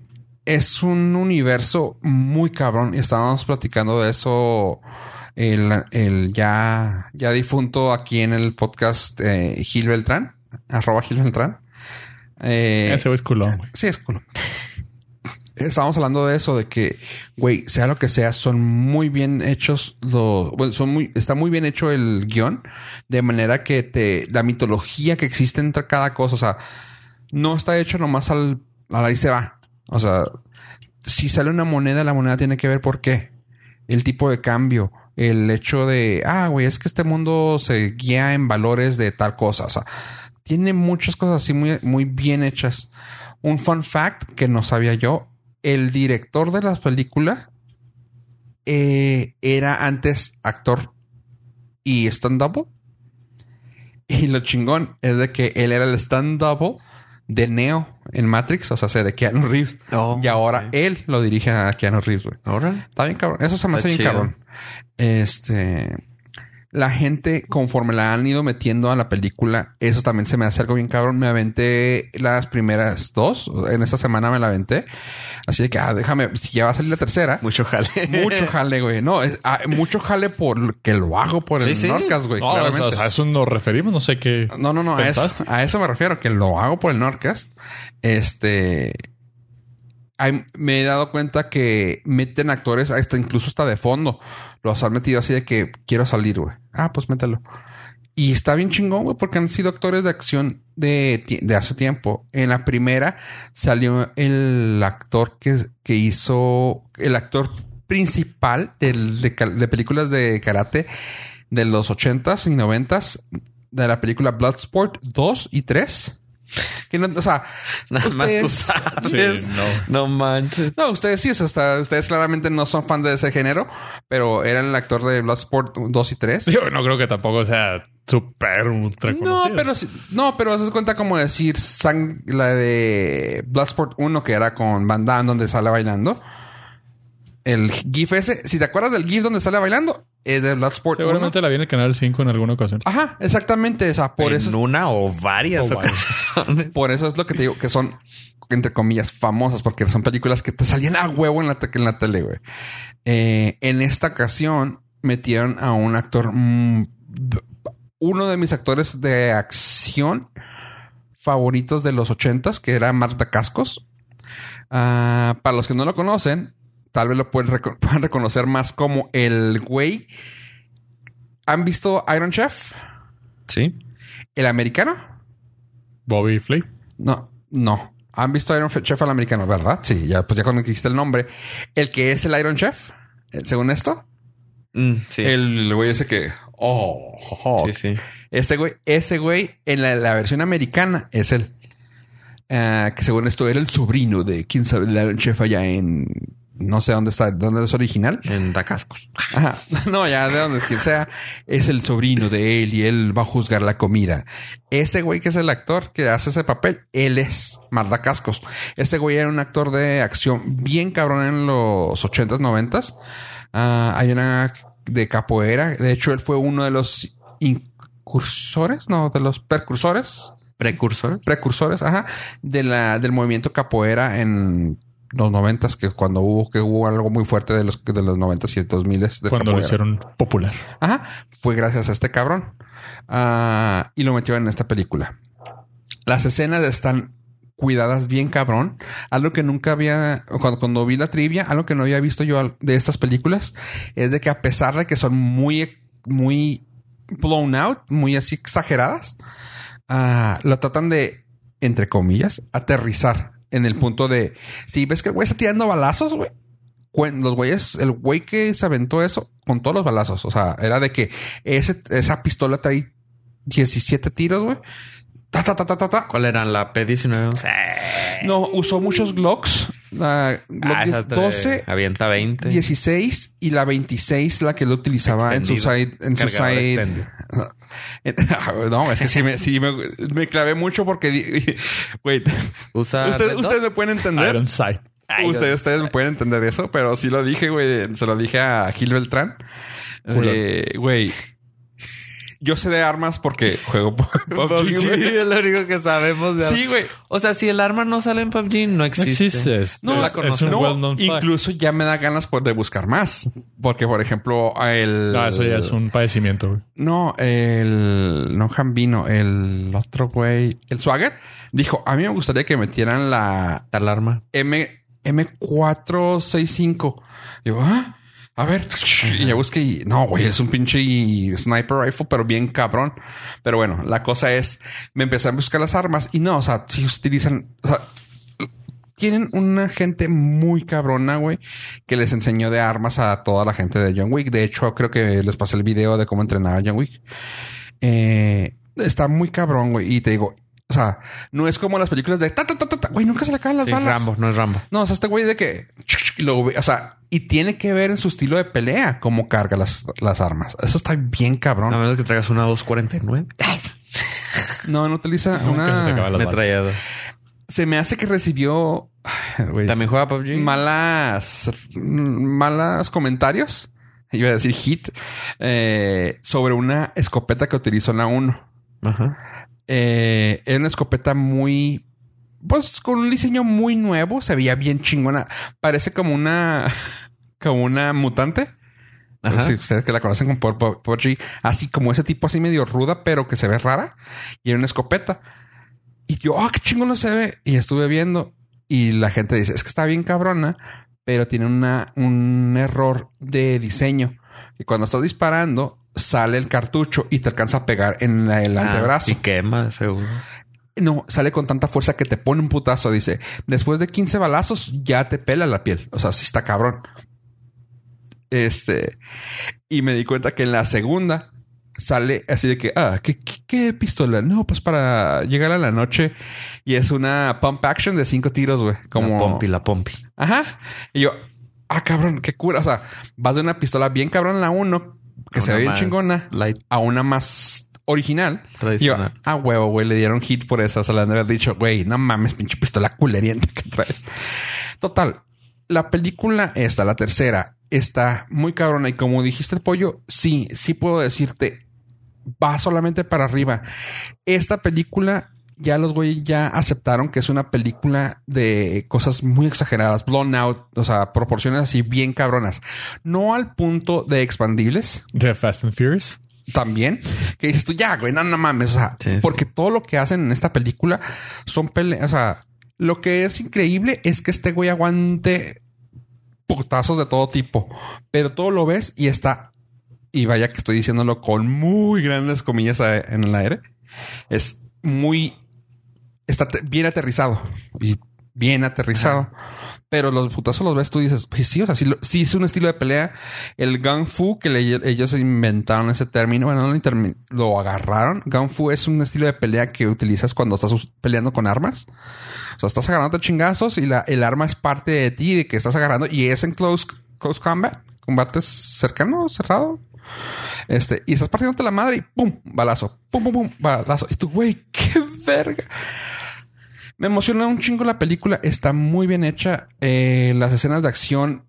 es un universo muy cabrón y estábamos platicando de eso. El, el ya, ya difunto aquí en el podcast eh, Gil Beltrán, arroba Gil Beltrán. Eh, Ese es culón, güey. Sí, es culo. Estábamos hablando de eso, de que, güey, sea lo que sea, son muy bien hechos los, bueno, son muy, está muy bien hecho el guion, de manera que te, la mitología que existe entre cada cosa, o sea, no está hecho nomás al, al ahí se va. O sea, si sale una moneda, la moneda tiene que ver por qué. El tipo de cambio, el hecho de, ah, güey, es que este mundo se guía en valores de tal cosa. O sea, tiene muchas cosas así muy, muy bien hechas. Un fun fact que no sabía yo, el director de la película eh, era antes actor y stand-up. Y lo chingón es de que él era el stand-up de Neo en Matrix, o sea, sea, de Keanu Reeves. Oh, y ahora él lo dirige a Keanu Reeves, güey. Ahora. Está bien cabrón. Eso se me hace bien cabrón. Este. La gente, conforme la han ido metiendo a la película, eso también se me hace algo bien cabrón. Me aventé las primeras dos. En esta semana me la aventé. Así de que, ah, déjame, si ya va a salir la tercera. Mucho jale. Mucho jale, güey. No, es, ah, mucho jale por que lo hago por Sí, el sí. Norcas, güey. No, claramente. o sea, a eso nos referimos. No sé qué. No, no, no. A eso, pensaste. a eso me refiero, que lo hago por el Nordcast. Este. Me he dado cuenta que meten actores, hasta incluso hasta de fondo. Los han metido así de que quiero salir, güey. Ah, pues mételo. Y está bien chingón, güey, porque han sido actores de acción de, hace tiempo. En la primera salió el actor que, que hizo, el actor principal de, de películas de karate de los 80s y 90s, de la película Bloodsport 2 y 3. Que no, o sea, Nada más tú ustedes- sabes. Sí, no. No manches. no, ustedes sí, o sea, hasta- ustedes claramente no son fan de ese género, pero era el actor de Bloodsport 2 y 3. Digo, no creo que tampoco sea súper ultra No, pero sí- no, pero se cuenta como decir sang- la de Bloodsport 1 que era con Van Damme donde sale bailando. El GIF ese, si te acuerdas del GIF donde sale bailando, es de Bloodsport Seguramente 1. la vi en el canal 5 en alguna ocasión. Ajá, exactamente, o sea, por en eso una o varias O varias. ocasiones. por eso es lo que te digo que son entre comillas famosas porque son películas que te salían a huevo en la, te- en la tele, güey. Eh, en esta ocasión metieron a un actor mm, uno de mis actores de acción favoritos de los ochentas, que era Marta Cascos. Ah, para los que no lo conocen, tal vez lo pueden, reconocer más como el güey. ¿Han visto Iron Chef? Sí. ¿El americano? Bobby Flay. No, no. ¿Han visto Iron Chef al americano, verdad? Sí, ya, pues ya cuando existe el nombre. El que es el Iron Chef, eh, según esto. Mm, sí. El güey ese que... Oh, oh, sí, sí. Ese güey, ese güey en la, la versión americana es él. Ah, que según esto era el sobrino de quién sabe, el Iron Chef allá en... No sé dónde está, dónde es original. En Dacascos. Ajá. No, ya de donde quien sea, es el sobrino de él y él va a juzgar la comida. Ese güey que es el actor que hace ese papel, él es Marda Cascos. Ese güey era un actor de acción bien cabrón en los ochentas, noventas. Ah, hay una de capoeira. De hecho, él fue uno de los incursores, no, de los percursores Precursor. precursores, ajá, de la, del movimiento capoeira en los noventas, que cuando hubo, que hubo algo muy fuerte de los, de los noventas y dos miles de Cuando lo hicieron popular. Ajá, fue gracias a este cabrón. Ah, y lo metió en esta película. Las escenas están cuidadas bien cabrón. Algo que nunca había, cuando, cuando vi la trivia, algo que no había visto yo de estas películas, es de que a pesar de que son muy, muy blown out, muy así exageradas, ah, lo tratan de, entre comillas, aterrizar en el punto de, si ves que el güey está tirando balazos, güey, los güeyes, el güey que se aventó eso con todos los balazos, o sea, era de que ese, esa pistola trae 17 tiros, güey. Ta, ta, ta, ta, ta, ta. ¿Cuál era la P19? No, usó muchos Glocks. La Ah, esa te 12, Avienta 20. 16 y la 26, la que lo utilizaba en su Extendido. En su extendido. no, es que sí me, sí me, me clavé mucho porque, güey, Usa. ustedes, ustedes me pueden entender. Iron Sight. Ay, ustedes, ustedes me pueden entender eso, pero sí lo dije, güey. Se lo dije a Gil Beltrán. Eh, Güey. Yo sé de armas porque juego PUBG, es lo único que sabemos de Sí, güey. O sea, si el arma no sale en PUBG, no No existe. existe. Es, No la un No, fact. incluso ya me da ganas por- de buscar más. Porque, por ejemplo, el... No, eso ya es un padecimiento, güey. No, el... No Jambino, el otro güey... El Swagger dijo, a mí me gustaría que metieran la Tal arma. M... M465. Y yo, ¿ah? A ver, y ya busqué y no, güey, es un pinche sniper rifle, pero bien cabrón. Pero bueno, la cosa es, me empecé a buscar las armas y no, o sea, si utilizan, o sea, tienen una gente muy cabrona, güey, que les enseñó de armas a toda la gente de John Wick. De hecho, creo que les pasé el video de cómo entrenaba John Wick. Eh, está muy cabrón, güey. Y te digo, o sea, no es como las películas de ta, ta, ta, ta, ta, güey, nunca se le acaban las Sí, balas. Rambo, no es Rambo. No, o sea, este güey de que y luego, o sea, y tiene que ver en su estilo de pelea cómo carga las, las armas. Eso está bien cabrón. A menos que traigas una 249. No, no utiliza una. Metrallado. Se me hace que recibió ay, güey, ¿También juega PUBG? malas, malas comentarios. Iba a decir hit eh, sobre una escopeta que utilizó en la 1. Ajá. Eh, era una escopeta muy, pues con un diseño muy nuevo, se veía bien chingona. Parece como una, como una mutante. No Ajá. Si ustedes que la conocen con PUBG, así como ese tipo así medio ruda, pero que se ve rara y era una escopeta. Y yo, ah, qué chingón se ve. Y estuve viendo y la gente dice, es que está bien cabrona, pero tiene una, un error de diseño. Y cuando estás disparando, sale el cartucho y te alcanza a pegar en el Ah, antebrazo. Y quema, seguro. No, sale con tanta fuerza que te pone un putazo. Dice, después de 15 balazos ya te pela la piel. O sea, sí está cabrón. Este, y me di cuenta que en la segunda sale así de que, ah, ¿qué, qué, qué pistola? No, pues para llegar a la noche. Y es una pump action de cinco tiros, güey. Como... La pompi, la pompi. Ajá. Y yo, ah, cabrón, qué cura. O sea, vas de una pistola bien cabrón la uno, que se ve bien chingona, Light. a una más original. Tradicional. Yo, ah, huevo, güey, le dieron hit por eso. O sea, le han dicho, güey, no mames, pinche pistola culerienta que traes. Total, la película esta, la tercera, está muy cabrona. Y como dijiste, pollo, sí, sí puedo decirte, va solamente para arriba. Esta película, ya los güeyes ya aceptaron que es una película de cosas muy exageradas, blown out, o sea, proporciones así bien cabronas. No al punto de expandibles, De Fast and Furious. también que dices tú ya, güey, no, no mames, o sea, Sí, sí. porque todo lo que hacen en esta película son peleas, o sea, lo que es increíble es que este güey aguante putazos de todo tipo, pero todo lo ves y está, y vaya que estoy diciéndolo con muy grandes comillas en el aire, es muy, está bien aterrizado y bien aterrizado. Pero los putazos los ves tú y dices, pues sí, o sea, sí, sí es un estilo de pelea. El Gung Fu, que le- ellos inventaron ese término, bueno, no lo, agarraron. Gung Fu es un estilo de pelea que utilizas cuando estás peleando con armas. O sea, estás agarrando chingazos y la, el arma es parte de ti, de que estás agarrando y es en close, close combat, combate cercano, cerrado. Este, y estás partiéndote la madre y pum, balazo, pum, pum, pum, balazo. Y tú, güey, qué verga. Me emociona un chingo la película. Está muy bien hecha. Eh, las escenas de acción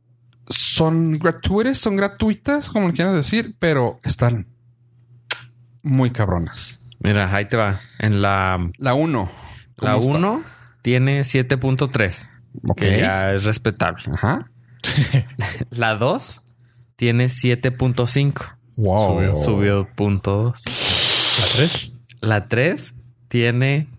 son gratuitas, son gratuitas, como le quieras decir, pero están muy cabronas. Mira, ahí te va. En la, La 1. la 1 tiene 7.3. Ok. Que ya es respetable. Ajá. La 2 tiene 7.5. Wow. Subió. Subió punto 2. ¿La 3? La 3 tiene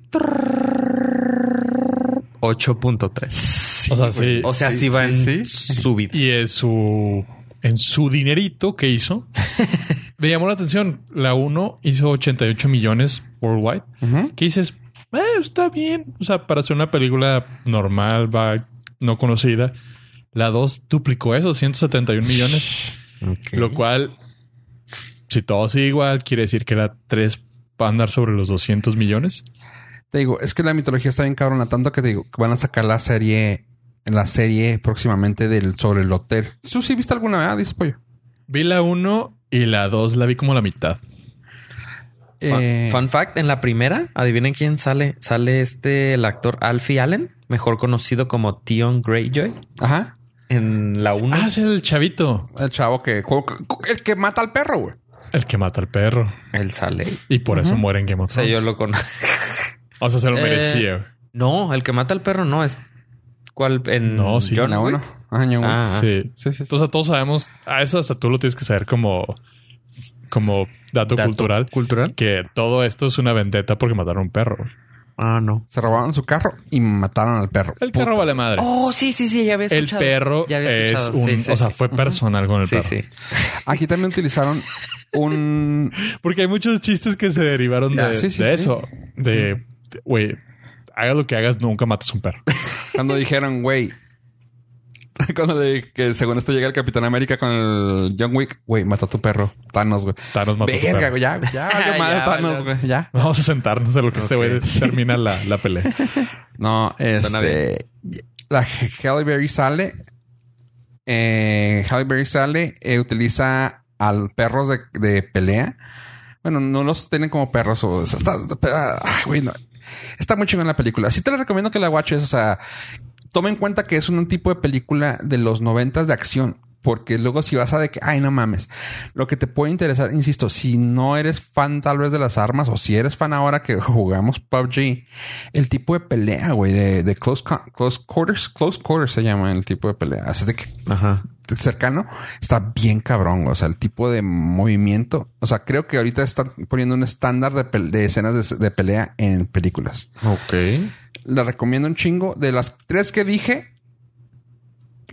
8.3. O sea, sí. O sea, sí, Sí, va en sí, subida. Y en su, en su dinerito que hizo, me llamó la atención. La 1 hizo 88 millones worldwide. Ujú. Que dices, "Eh, está bien. O sea, para hacer una película normal, va no conocida. La 2 duplicó eso, 171 millones. Lo cual, si todo sigue igual, quiere decir que la 3 va a andar sobre los 200 millones. Te digo, es que la mitología está bien cabrona, tanto que te digo que van a sacar la serie, la serie próximamente del sobre el hotel. ¿Tú sí viste alguna vez? Dices pollo. Vi la 1 y la 2 la vi como la mitad. Fun, Eh, fun fact, en la primera, adivinen quién sale. Sale este, el actor Alfie Allen, mejor conocido como Tion Greyjoy. Ajá. En la 1. Ah, es el chavito. El chavo que, el que mata al perro, güey. El que mata al perro. Él sale. Y por eso muere en Game of O sea, Thrones. yo lo conozco. O sea, se lo Eh, merecía. No, el que mata al perro no es. ¿Cuál? En No, sí. John la Wick? uno. Ajá, John Wick. Ah, Sí. Sí, sí, sí. Entonces todos sabemos, a eso hasta tú lo tienes que saber como, como dato, Dato cultural, cultural. que todo esto es una vendetta porque mataron a un perro. Ah, no. Se robaron su carro y mataron al perro. El perro vale madre. Oh, sí, sí, sí, ya había el escuchado. perro Ya había es escuchado. un, Sí, sí, o sea, sí. fue personal con el Sí, perro. sí. Aquí también utilizaron un... Porque hay muchos chistes que se derivaron de, Ah, sí, sí, de sí. eso. De, güey, haga lo que hagas, nunca mates un perro. Cuando dijeron, güey... Cuando le, que según esto llega el Capitán América con el John Wick, güey, mata a tu perro. Thanos, güey. Thanos mató a tu Verga, perro. güey, ya, ya, valió madre Ya, Thanos, güey, ya. Vamos a sentarnos a lo que este güey termina la, la pelea. No, este... La Halle Berry sale... Eh, Halle Berry sale, eh, utiliza al perros de, de pelea. Bueno, no los tienen como perros o... está, ay, güey, no. Está muy chingón la película. Sí te la recomiendo que la watches. O sea, toma en cuenta que es un tipo de película de los noventas de acción. Porque luego si vas a de que, ay, no mames. Lo que te puede interesar, insisto, si no eres fan tal vez de las armas o si eres fan ahora que jugamos PUBG, el tipo de pelea, güey, de, close, quarters, close quarters se llama el tipo de pelea. Así de Ajá. Cercano está bien cabrón. O sea, el tipo de movimiento. O sea, creo que ahorita están poniendo un estándar de, escenas de, de pelea en películas. Ok. La recomiendo un chingo. De las tres que dije,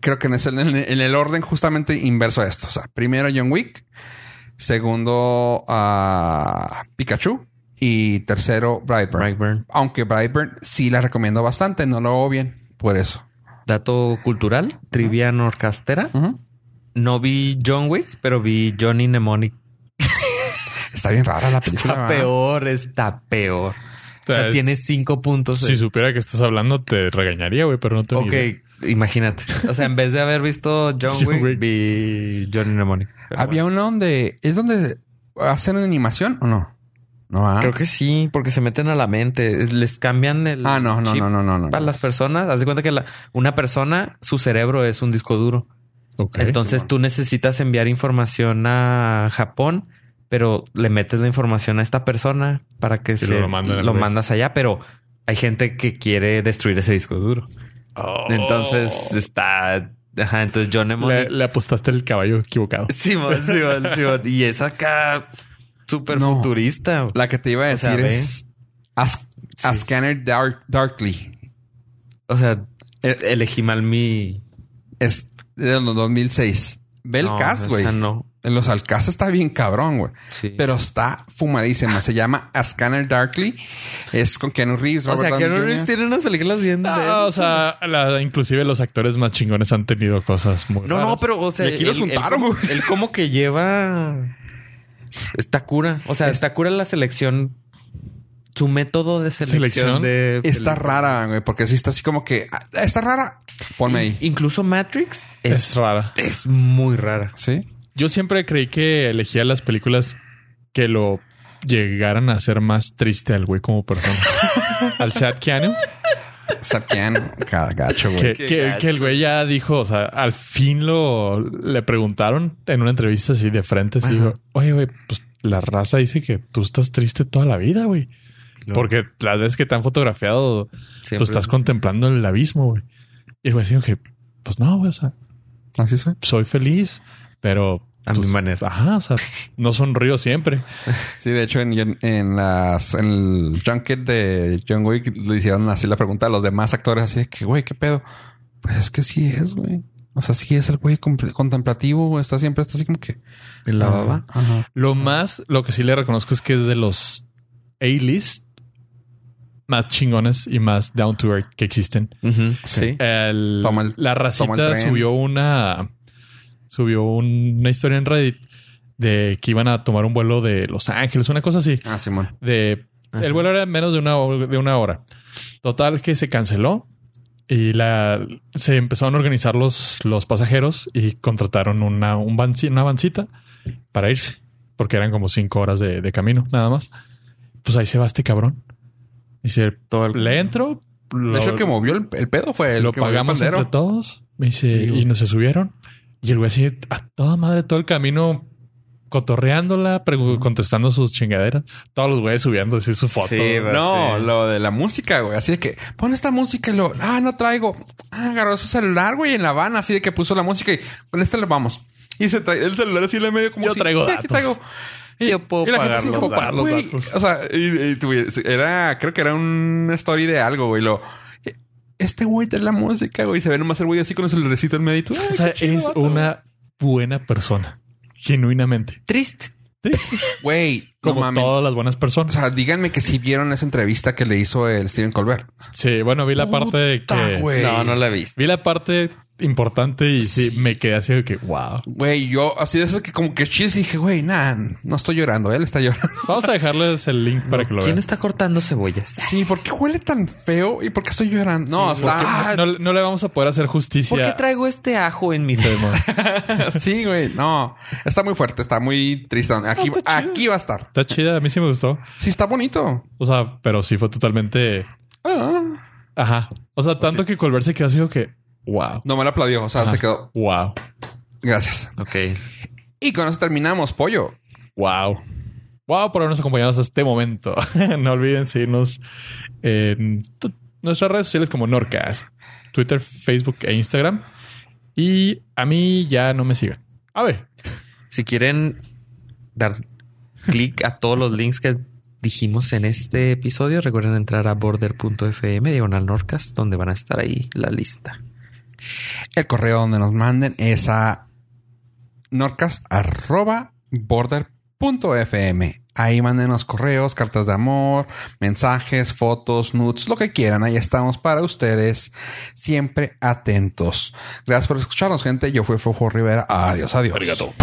creo que en, el, en el orden justamente inverso a esto. O sea, primero John Wick, segundo a Pikachu y tercero Brightburn. Brightburn. Aunque Brightburn sí la recomiendo bastante, no lo hago bien por eso. Dato cultural, trivia norcastera. No vi John Wick, pero vi Johnny Mnemonic. Está bien rara la película. Está ¿verdad? peor, está peor. O sea, Es- tiene cinco puntos. Si supiera que estás hablando, te regañaría, güey, pero no te Ok, imagínate. O sea, en vez de haber visto John John Wick, Wick. vi Johnny Mnemonic. Pero Había bueno. uno donde es donde hacen animación o no? No, ah. Creo que sí, porque se meten a la mente. Les cambian el. Ah, no, no, chip no, no, no, no. Para las personas. Haz de cuenta que la- una persona, su cerebro es un disco duro. Ok. Entonces tú necesitas enviar información a Japón, pero le metes la información a esta persona para que se lo lo mandas allá, pero hay gente que quiere destruir ese disco duro. Oh. Entonces está. Ajá, entonces John le, le apostaste el caballo equivocado. Simón, Simón, Simón. Y es acá súper No. futurista. La que te iba a O sea, decir es Ask, a Sí. Scanner Dark, Darkly. O sea, Eh, elegí mal mi. Es de los 2006. Ve el No, cast, güey. no. En los al cast está bien cabrón, güey. Sí. Pero está fumadísima. Se llama A Scanner Darkly. Es con Keanu Reeves. o Robert sea, Downey Keanu Reeves Jr. tiene unas películas bien. Ah, o sea, la- inclusive los actores más chingones han tenido cosas muy No, no, pero, o sea, Y aquí los juntaron. Él como que lleva. Está cura. O sea, Es- está cura la selección. Su método de selección, ¿Selección? de. Está rara, güey. Porque si está así como que... ah, Está rara. Ponme ahí. Incluso Matrix es, Es rara. es muy rara. ¿Sí? Yo siempre creí que elegía las películas que lo llegaran a hacer más triste al güey como persona. al Sad Keanu. Sarkian. Cada gacho, güey. Que, Qué que- gacho. que el güey ya dijo, o sea, al fin lo le preguntaron en una entrevista así de frente, así dijo, oye, güey, pues la raza dice que tú estás triste toda la vida, güey. Porque las veces que te han fotografiado, Siempre- tú estás contemplando el abismo, güey. Y el güey dijo que, pues no, güey, o sea, Así soy. soy feliz, pero... A mi pues, manera. Ajá, o sea, no sonrío siempre. Sí, de hecho, en, en, las, en el junket de John Wick le hicieron así la pregunta a los demás actores, así de que, güey, ¿qué pedo? Pues es que sí es, güey. O sea, sí es el güey contemplativo, güey. Está siempre, está así como que... En la baba. Ajá. Lo más, lo que sí le reconozco es que es de los A-list más chingones y más down to earth que existen. Sí. El- Toma el- la toma racita el subió una subió una historia en Reddit de que iban a tomar un vuelo de Los Ángeles, una cosa así. Ah, Simón. De Ajá. el vuelo era menos de una hora, de una hora. Total que se canceló y la se empezaron a organizar los, los pasajeros y contrataron una un una vancita para irse porque eran como cinco horas de, de camino nada más. Pues ahí se va este cabrón. Dice, Todo el- le entro. De hecho, el que movió el, el pedo fue el lo que movió el pagamos pandero. entre todos. Me dice, y nos se subieron. Y el güey así, a toda madre, todo el camino cotorreándola, contestando sus chingaderas. Todos los güeyes subiendo así su foto. Sí, güey. No, sí. lo de la música, güey. Así de que pon esta música y lo, ah, no traigo. Ah, agarró su celular, güey, en la van, así de que puso la música y con este le vamos. Y se trae el celular así en la medio como Yo si, traigo sí, aquí datos. traigo. Y- Yo puedo y la gente pagar los como, datos. los datos. O sea, y, y era, creo que era una story de algo, güey. Lo, este güey trae la música, güey. y Se ve nomás el güey así con el celularcito en medio. y tú, ay, O sea, es vato, una buena persona. Genuinamente. Triste. Güey, no Como mames. todas las buenas O personas. sea, díganme que si vieron esa entrevista que le hizo el Steven Colbert. Sí, bueno, vi la parte de que... güey. No, no la visto. Vi la parte importante y sí, me quedé así de que, wow. Güey, yo así de eso que como que chis y dije, güey, nah, no estoy llorando, él está llorando. Vamos a dejarles el link para que lo ¿Quién vean. está cortando cebollas? Sí, ¿por qué huele tan feo y por qué estoy llorando? No, o sea, No, no le vamos a poder hacer ¿Por justicia. qué traigo este ajo en mi tema? sí, güey, no, está muy fuerte, está muy triste. Aquí, No, aquí va a estar. Está chida, a mí sí me gustó. Sí, está bonito. O sea, pero sí fue totalmente. Ah, Ajá. O sea, tanto que Colbert se quedó así que, wow. no me lo aplaudió, o sea, Ajá. se quedó. Wow. Gracias. ok. Y con eso terminamos, pollo. Wow. Wow por habernos acompañado hasta este momento. no olviden seguirnos en nuestras redes sociales como Norcast, Twitter, Facebook e Instagram. Y a mí ya no me sigan. A ver. Si quieren dar clic a todos los links que dijimos en este episodio, recuerden entrar a border.fm, diagonal Norcas, donde van a estar ahí la lista. El correo donde nos manden es a norcast.border.fm. Ahí mándenos correos, cartas de amor, mensajes, fotos, nudes, lo que quieran. Ahí estamos para ustedes, siempre atentos. Gracias por escucharnos, gente. Yo fui Fofo Rivera. Adiós, adiós. Arigato.